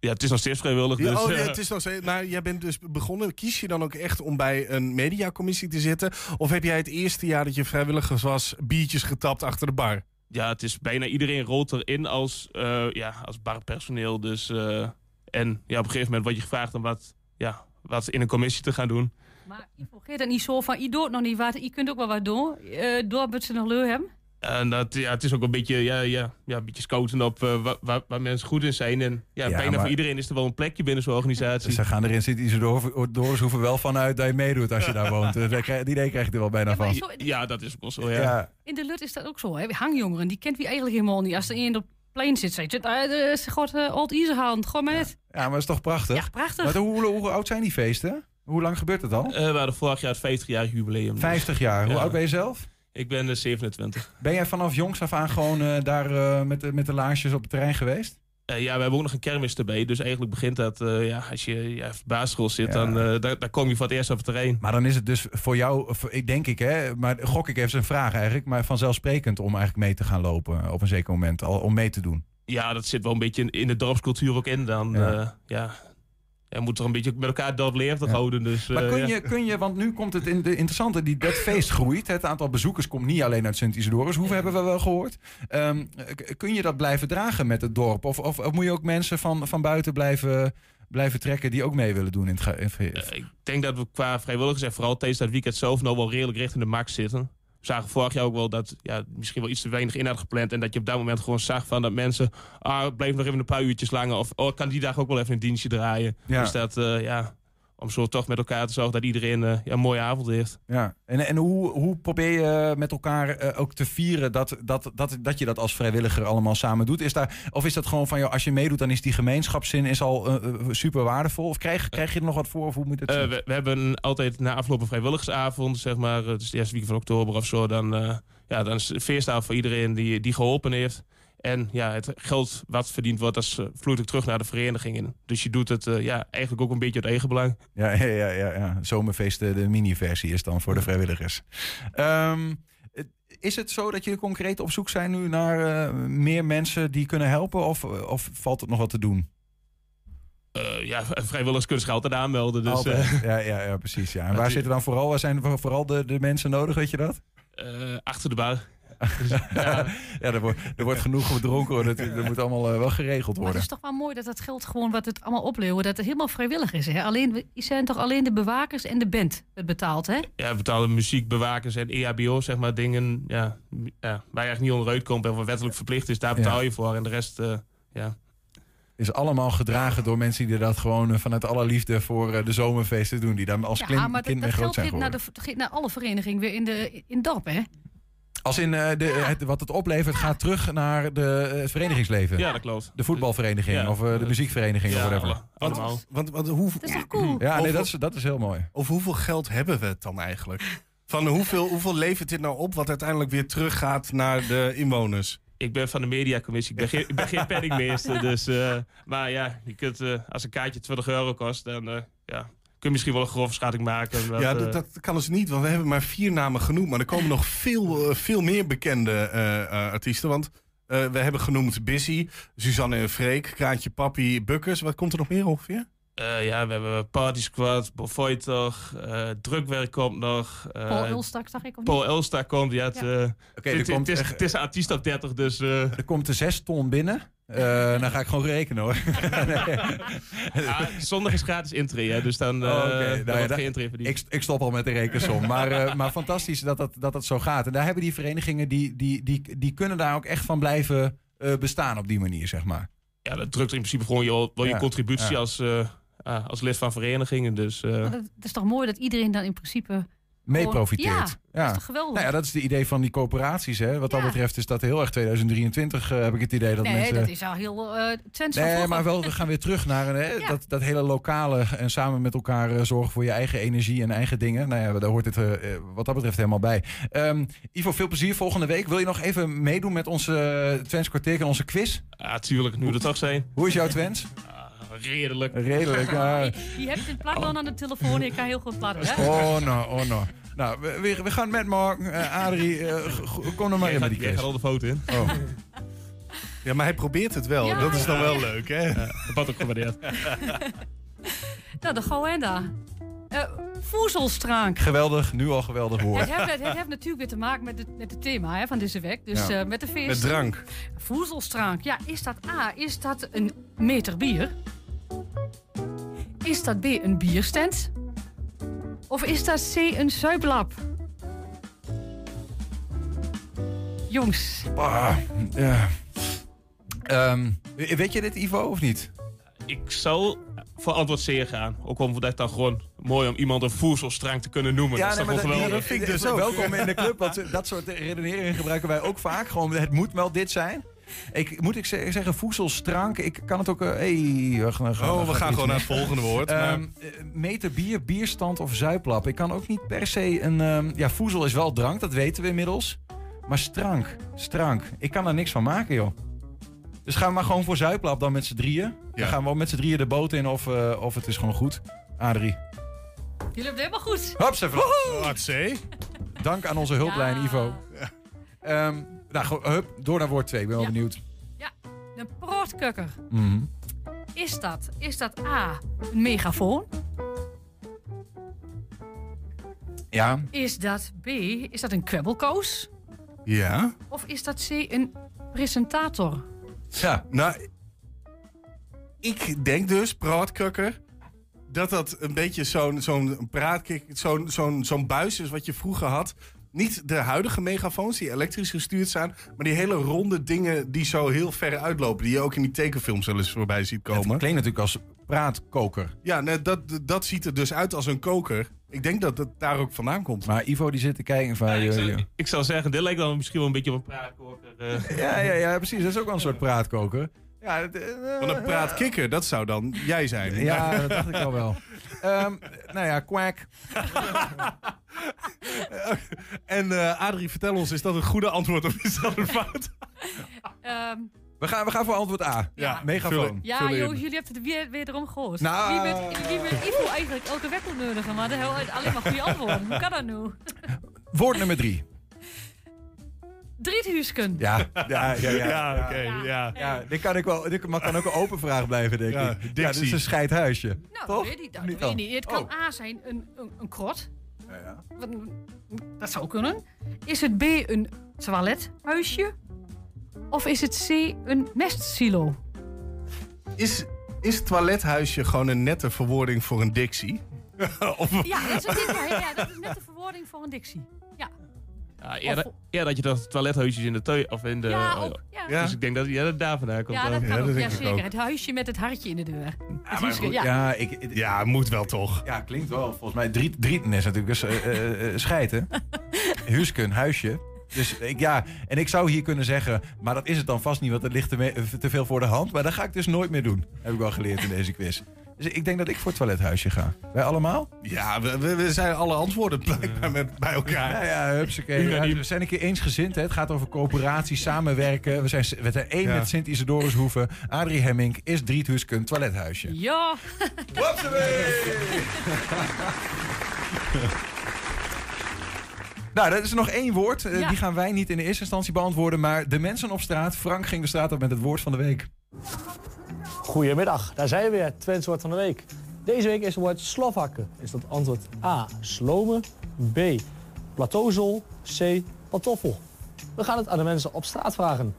ja, het is nog steeds vrijwillig. Ja, dus, oh, nee, het is nog steeds, maar jij bent dus begonnen. Kies je dan ook echt om bij een mediacommissie te zitten? Of heb jij het eerste jaar dat je vrijwilliger was, biertjes getapt achter de bar? Ja, het is bijna iedereen rolt erin als, eh, ja, als barpersoneel. Dus, eh, en ja, op een gegeven moment word je gevraagd om wat, ja, wat in een commissie te gaan doen. Maar je vergeet het niet zo van, je doet nog niet wat, je kunt ook wel wat doen. Uh, door wat ze nog leuk hebben. En dat, ja, het is ook een beetje, ja, ja, ja, een beetje scouten op eh, waar, mensen goed in zijn. En ja, Ja, bijna maar- voor iedereen is er wel een plekje binnen zo'n organisatie. Ze gaan er in Sint-Isidorus hoeven wel vanuit dat je meedoet als je daar woont. Eh, krijg- Die idee krijg je er wel bijna van. Zo- Ja, dat is ook wel zo, ja. Ja. In de Lut is dat ook zo. Hè? Hangjongeren, die kent wie eigenlijk helemaal niet. Als er op het plein zit, zegt je, uh, ze gaat uh, Old Iserhand, gewoon met. Ja, maar dat is toch prachtig? Ja, prachtig. Maar hoe, hoe, hoe oud zijn die feesten? Hoe lang gebeurt het al? Eh, we hadden vorig jaar het 50-jarig jubileum. dus- 50 jaar. Hoe Ja. oud ben je zelf? Ik ben eh, 27. Ben jij vanaf jongs af aan gewoon eh, daar eh, met, de- met de laarsjes op het terrein geweest? Ja, we hebben ook nog een kermis erbij. Dus eigenlijk begint dat, ja, als je ja, de basisschool zit, Ja. dan daar, daar kom je voor het eerst op het terrein. Maar dan is het dus voor jou, ik denk ik hè, maar gok ik even een vraag eigenlijk, maar vanzelfsprekend om eigenlijk mee te gaan lopen op een zeker moment, al, om mee te doen. Ja, dat zit wel een beetje in, in de dorpscultuur ook in. Dan, Ja. ja. Ja, je moet er een beetje met elkaar dorp levendig Ja. houden. Dus, Maar eh, kun ja. je, kun je, want nu komt het in de interessante, die, dat feest groeit. Het aantal bezoekers komt niet alleen uit Sint-Isidorus. Hoeveel hebben we wel gehoord? Ehm, kun je dat blijven dragen met het dorp? Of, of, of moet je ook mensen van, van buiten blijven, blijven trekken die ook mee willen doen? In het, Eh, ik denk dat we qua vrijwilligers en vooral tijdens dat weekend zelf nou wel redelijk richting de max zitten. Zagen vorig jaar ook wel dat ja, misschien wel iets te weinig in had gepland. En dat je op dat moment gewoon zag van dat mensen... Ah, blijf nog even een paar uurtjes langer. Of oh, ik kan die dag ook wel even een dienstje draaien. Ja. Dus dat, eh, ja... om zo toch met elkaar te zorgen dat iedereen eh, ja, een mooie avond heeft. Ja, en, en hoe, hoe probeer je met elkaar eh, ook te vieren dat, dat, dat, dat je dat als vrijwilliger allemaal samen doet? Is daar, of is dat gewoon van, joh, als je meedoet, dan is die gemeenschapszin is al eh, eh, super waardevol? Of krijg, krijg je er nog wat voor? Of hoe moet het Eh, we, we hebben altijd na afloop een vrijwilligersavond, zeg maar, eh, dus de eerste week van oktober of zo. Dan, eh, ja, dan is het feestavond voor iedereen die, die geholpen heeft. En ja, het geld wat verdiend wordt, dat eh, vloeit ook terug naar de verenigingen. Dus je doet het eh, ja, eigenlijk ook een beetje uit eigen belang. Ja, ja, ja, ja, ja. Zomerfeest, de, mini-versie is dan voor de vrijwilligers. Ehm, is het zo dat jullie concreet op zoek zijn nu naar eh, meer mensen die kunnen helpen? Of, of valt het nog wat te doen? Eh, ja, vrijwilligers kunnen zich altijd aanmelden. Dus, Altijd. eh, ja, ja, ja, precies. Ja. En waar zitten dan vooral, waar zijn vooral de, de mensen nodig, weet je dat? eh, achter de bar. Ja, er, wordt, er wordt genoeg gedronken, dat, dat moet allemaal eh, wel geregeld Maar het worden. is toch wel mooi dat dat geld gewoon wat het allemaal oplevert, dat het helemaal vrijwillig is. Hè? Alleen, we- zijn toch alleen de bewakers en de band het betaalt, hè? Ja, betalen muziekbewakers en EHBO, zeg maar, dingen ja, ja, waar je eigenlijk niet onderuit komt en wat wettelijk verplicht is, daar betaal Ja. je voor. En de rest, eh, ja. is allemaal gedragen door mensen die dat gewoon eh, vanuit alle liefde voor eh, de zomerfeesten doen. Die daar als ja, kind, maar dat, kind dat mee groot geld zijn gaat naar, geworden. de, gaat naar alle verenigingen weer in, de, in het dorp, hè? Als in eh, de, het, wat het oplevert gaat terug naar de, eh, het verenigingsleven. Ja, dat klopt. De voetbalvereniging Ja. of eh, de muziekvereniging of Ja, whatever. alle- allemaal. Want, want hoe, Dat is toch cool? Ja, nee, dat is, dat is heel mooi. Over hoeveel geld hebben we het dan eigenlijk? Van hoeveel, hoeveel levert dit nou op wat uiteindelijk weer teruggaat naar de inwoners? Ik ben van de mediacommissie. Ik ben geen, ik ben geen penningmeester. Dus, eh, maar ja, je kunt, eh, als een kaartje 20 euro kost, dan eh, ja, je misschien wel een grove schatting maken. ja, eh, dat, dat kan dus niet, want we hebben maar vier namen genoemd. Maar er komen nog veel, eh, veel meer bekende eh, eh, artiesten. Want eh, we hebben genoemd Busy, Suzanne en Freek, Kraantje Papi, Bukkers. Wat komt er nog meer ongeveer? eh, ja, we hebben Party Squad, Bovoiter, eh Drukwerk komt nog. eh, Paul Ulstak, zag ik of Paul niet? Elsta komt, ja. Het, Ja. het, komt het is, echt- het is een artiest op 30, dus... eh, Er komt er zes ton binnen. Eh, dan ga ik gewoon rekenen hoor. nee. ja, zondag is gratis intree, hè, dus dan, eh Oh, dan Nou ja, geen intree verdiend. ik, ik stop al met de rekensom. Maar, eh, maar fantastisch dat dat, dat dat zo gaat. En daar hebben die verenigingen, die, die, die, die kunnen daar ook echt van blijven eh, bestaan op die manier, zeg maar. Ja, dat drukt in principe gewoon je, wel je Ja, contributie ja. als, eh, ah, als lid van verenigingen. Dus, eh, Maar dat, het is toch mooi dat iedereen dan in principe... Mee profiteert. Ja, dat is toch geweldig? Nou ja, dat is het idee van die coöperaties. Hè. Wat dat betreft is dat heel erg 2023, eh, heb ik het idee. Dat nee, mensen... dat is al heel uh, Nee, maar wel, we gaan weer terug naar een, hè, Ja. dat, dat hele lokale en samen met elkaar eh, zorgen voor je eigen energie en eigen dingen. Nou ja, daar hoort het eh, eh, wat dat betreft helemaal bij. Ehm, Ivo, veel plezier volgende week. Wil je nog even meedoen met onze uh, Twents kwartier en onze quiz? Ja, tuurlijk, nu er toch zijn. Hoe is jouw Twents? redelijk. Redelijk, ja. Je, je hebt een platman aan de telefoon, ik kan heel goed plannen, hè? Oh, nou, oh, nou. Nou, we, we, we gaan met Mark. Uh, Adrie, uh, kom er maar jij in met gaat, die quiz. gaat al de foto in. Oh. Ja, maar hij probeert het wel. Ja, dat is dan ja. wel leuk, hè? Ja, dat wordt ook gewaardeerd. Nou, de Goenda. Uh, voezelstrank. Geweldig, nu al geweldig woord. Het heeft, het heeft natuurlijk weer te maken met, het, met het thema hè, van deze week. Dus Ja. uh, met de feest. Met drank. Voezelstrank. Ja, is dat A, is dat een meter bier? Is dat B, een bierstand? Of is dat C, een zuiplap? Jongens. Ah, ja. Ehm, weet je dit, Ivo, of niet? Ik zou voor antwoord C gaan. Ook omdat het dan gewoon mooi om iemand een voedselstrang te kunnen noemen. dat is toch wel dat, geweldig. dat vind ik dus ook. Welkom in de club, want dat soort redeneringen gebruiken wij ook vaak. Gewoon, het moet wel dit zijn. Ik, moet ik zeggen, voedselstrank, ik kan het ook... Uh, hey, we gaan, Oh, we gaan gewoon naar het volgende woord. maar- Um, meter bier, bierstand of zuiplap. Ik kan ook niet per se een... Um, ja, voezel is wel drank, dat weten we inmiddels. Maar strank, strank. Ik kan daar niks van maken, joh. Dus gaan we maar gewoon voor zuiplap dan met z'n drieën. Dan gaan we wel met z'n drieën de boot in of, uh, of het is gewoon goed. Adrie. Jullie hebben het helemaal goed. Hops, even. Wat C. Dank aan onze hulplijn, Ja. Ivo. Um, nou, hup, door naar woord 2. Ik ben wel Ja. benieuwd. Ja, een prootkukker. Mhm. Is dat, is dat A, een megafoon? Ja. Is dat B, is dat een kwebbelkoos? Ja. Of is dat C, een presentator? Ja. Nou, ik denk dus, praatkukker, dat dat een beetje zo'n zo'n praatkik, zo'n zo'n zo'n buis is wat je vroeger had. Niet de huidige megafoons die elektrisch gestuurd zijn, maar die hele ronde dingen die zo heel ver uitlopen. Die je ook in die tekenfilms wel eens voorbij ziet komen. Het klinkt natuurlijk als praatkoker. Ja, nee, dat, dat ziet er dus uit als een koker. Ik denk dat het daar ook vandaan komt. Maar Ivo die zit te kijken van... ik, joh, zou, joh. ik zou zeggen, dit lijkt dan misschien wel een beetje op een praatkoker. eh. Ja, ja, ja, precies. Dat is ook wel een soort praatkoker. Ja, het, eh, Want een praatkikker, dat zou dan jij zijn. Ja, dat dacht ik al wel. Ehm, nou ja, quack. En eh, Adrie, vertel ons, is dat een goede antwoord of is dat een fout? Ehm, We gaan, we gaan voor antwoord A. Ja, Megafoon. ja, jongens, jullie hebben het weer, weer erom gehoord. Nou. Wie bent, wie bent Ivo eigenlijk elke week ontnodigen? Maar alleen maar goede antwoorden. Hoe kan dat nu? Woord nummer drie. Ja, ja, ja. ja, Ja, oké, ja. Ja, dit kan, ik wel, dit kan ook een open vraag blijven, denk Ja, ik. Ja, dit is een scheidhuisje. Nou, Toch? weet ik, dat Niet weet ik niet. Het kan Oh. A zijn een, een, een krot. Ja, ja. Wat- Dat zou kunnen. Is het B een toilethuisje? Of is het C een mestsilo? Is, is toilethuisje gewoon een nette verwoording voor een dictie? of, Ja, dat is, een, ja, ja, dat is net de verwoording voor een dictie. Ja, Ja, eerder, eerder dat je dat toilethuisjes in de tuin of in de. Ja, oh, ook, ja. Ja. Dus ik denk dat ja, dat daar vandaan komt. ja dat kan ook. dat zeker. ook. Het huisje met het hartje in de deur. Het maar huisje, goed, ja. ja, ik, het- ja, moet wel toch? ja, klinkt wel. Volgens mij driet, drieten is natuurlijk een uh, uh, scheiden. Huisken, huisje. Dus ik, ja, en ik zou hier kunnen zeggen, maar dat is het dan vast niet, want het ligt te veel voor de hand. Maar dat ga ik dus nooit meer doen, heb ik wel geleerd in deze quiz. Dus ik denk dat ik voor het toilethuisje ga. Wij allemaal? Ja, we, we, we zijn alle antwoorden blijkbaar met, bij elkaar. Ja, ja, hupsakee. Ja, we zijn een keer eensgezind. Hè. Het gaat over coöperatie, samenwerken. We zijn, we zijn één Ja. met Sint Isidorus Hoeven. Adrie Hemming is Driethusken toilethuisje. Ja, Nou, dat is nog één woord. Eh, Ja. Die gaan wij niet in de eerste instantie beantwoorden. Maar de mensen op straat. Frank ging de straat op met het woord van de week. Goedemiddag, daar zijn we weer. Twents woord van de week. Deze week is het woord slovakken. Is dat antwoord A, slomen, B, plateauzol, C, pantoffel? We gaan het aan de mensen op straat vragen.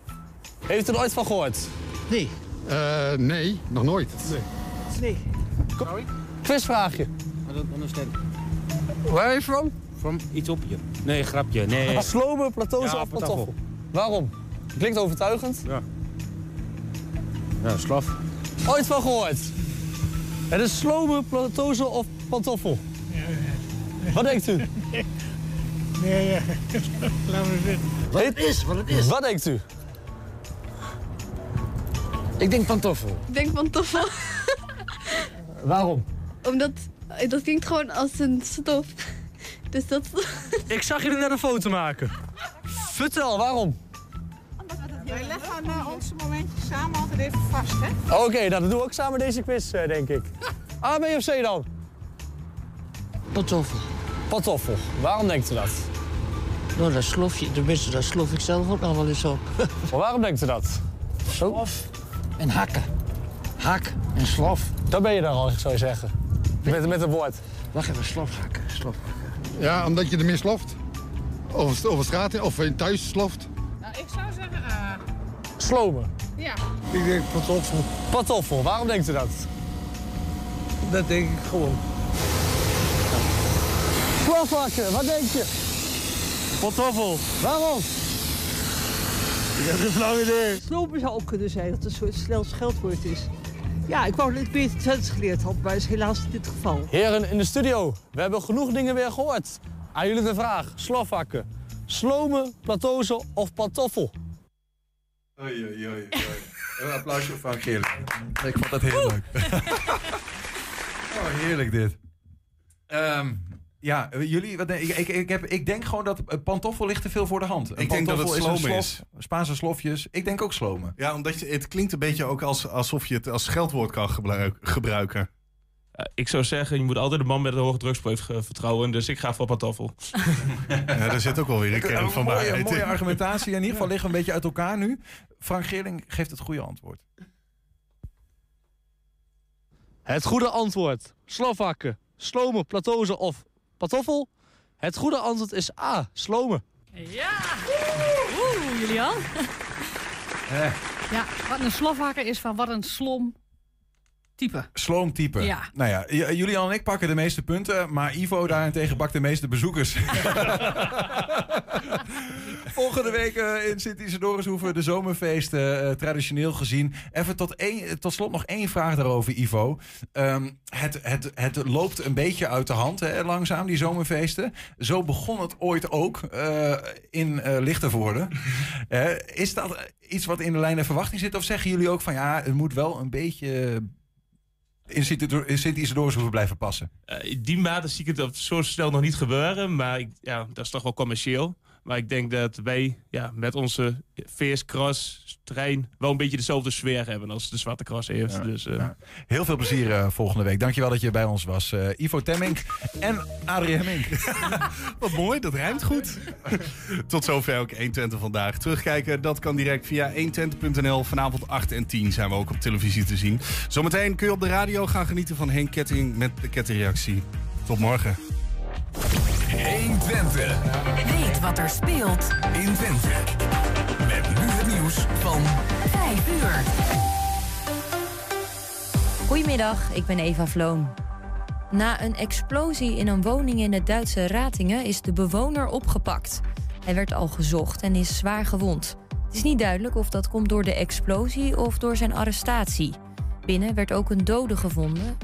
Heeft u er ooit van gehoord? Nee. Eh, nee, nog nooit. Nee. Quizvraagje. Where are you from? From Ethiopië. Nee, grapje. Nee. Slomen, plateauzol Ja, of pantoffel? pantoffel. Waarom? Klinkt overtuigend. Ja. Ja, slaf. Ooit van gehoord? Het is slomen, plateauzol of pantoffel? Wat denkt u? Nee, ja. Laten we zitten. Wat het is, wat het is. Wat denkt u? Ik denk pantoffel. Ik denk pantoffel. Waarom? Omdat eh, dat klinkt gewoon als een stof. Dus dat. Ik zag jullie net een foto maken. Vertel, waarom? Wij leggen uh, onze momentjes samen altijd even vast, hè? Oké, nou, dan doen we ook samen deze quiz, eh, denk ik. A, B of C dan? Pantoffel. Pantoffel. Waarom denkt u dat? Nou, dat slof je, tenminste, dat slof ik zelf ook nog wel eens op. Maar waarom denkt u dat? Slof en hakken. Hak en slof. Daar ben je dan al, zou je zeggen. Met, met een woord. Wacht even, slof hakken. Slof Ja, omdat je ermee sloft. Over, over straat of in thuis sloft. Nou, ik zou zeggen. eh Slomen. ja. Ik denk pantoffel. Pantoffel. Waarom denkt u dat? Dat denk ik gewoon. Slofhakken. Wat denk je? Pantoffel. Waarom? Ik heb geen flauw idee. Slopen zou ook kunnen zijn dat het een soort snel scheldwoord is. Ja, ik wou dat ik beter Twents geleerd had, maar dat is helaas niet het geval. Heren in de studio, we hebben genoeg dingen weer gehoord. Aan jullie de vraag. Slofhakken. Slomen, plateauzen of pantoffel? Oei, oei, oei. Een applausje voor Frank Geerlijk. Ik vond dat heel leuk. oh, heerlijk dit. Ehm, ja, jullie, wat ik, ik, ik, heb, ik denk gewoon dat pantoffel ligt te veel voor de hand. Een Ik denk dat het slomen slof, Spaanse slofjes. Ik denk ook slomen. Ja, omdat je, het klinkt een beetje ook als, alsof je het als scheldwoord kan gebruik- gebruiken. Eh, ik zou zeggen, je moet altijd de man met een hoge drugspreuk eh, vertrouwen. Dus ik ga voor pantoffel. Ja, daar zit ook wel weer een kern van mooie, waarheid mooie in. argumentatie. In ieder geval liggen we een beetje uit elkaar nu. Frank Geerling geeft het goede antwoord. Het goede antwoord. Slofhakken, slomen, plateauzen of pantoffel? Het goede antwoord is A. Slomen. Ja! Oeh, Julian. Ja, wat een slofhakker is van wat een slom type. Sloomtype. Ja. Nou ja, Julian en ik pakken de meeste punten, maar Ivo daarentegen pakt de meeste bezoekers. Volgende week eh, in Sint-Isidorus hoeven we de zomerfeesten eh, traditioneel gezien. Even tot, één, tot slot nog één vraag daarover, Ivo. Ehm, het, het, het loopt een beetje uit de hand, hè, langzaam, die zomerfeesten. Zo begon het ooit ook eh, in Lichtervoorde. Eh, is dat iets wat in de lijn der verwachting zit? Of zeggen jullie ook van ja, het moet wel een beetje in Sint- in Sint-Isidorus hoeven blijven passen? Die mate zie ik het op zo snel nog niet gebeuren. Maar ik, ja, dat is toch wel commercieel. Maar ik denk dat wij ja, met onze VS Cross trein wel een beetje dezelfde sfeer hebben als de Zwarte Cross heeft. Ja, dus, eh, ja. Heel veel plezier eh, volgende week. Dankjewel dat je bij ons was. Eh, Ivo Temmink en Adrie Hemmink. Wat mooi, dat rijmt goed. Tot zover ook 120 vandaag. Terugkijken, dat kan direct via 120.nl. Vanavond 8 en 10 zijn we ook op televisie te zien. Zometeen kun je op de radio gaan genieten van Henk Ketting met de kettingreactie. Tot morgen. 120. Weet wat er speelt in Twente. Met nu het nieuws van 5 uur. Goedemiddag, ik ben Eva Vloon. Na een explosie in een woning in het Duitse Ratingen is de bewoner opgepakt. Hij werd al gezocht en is zwaar gewond. Het is niet duidelijk of dat komt door de explosie of door zijn arrestatie. Binnen werd ook een dode gevonden.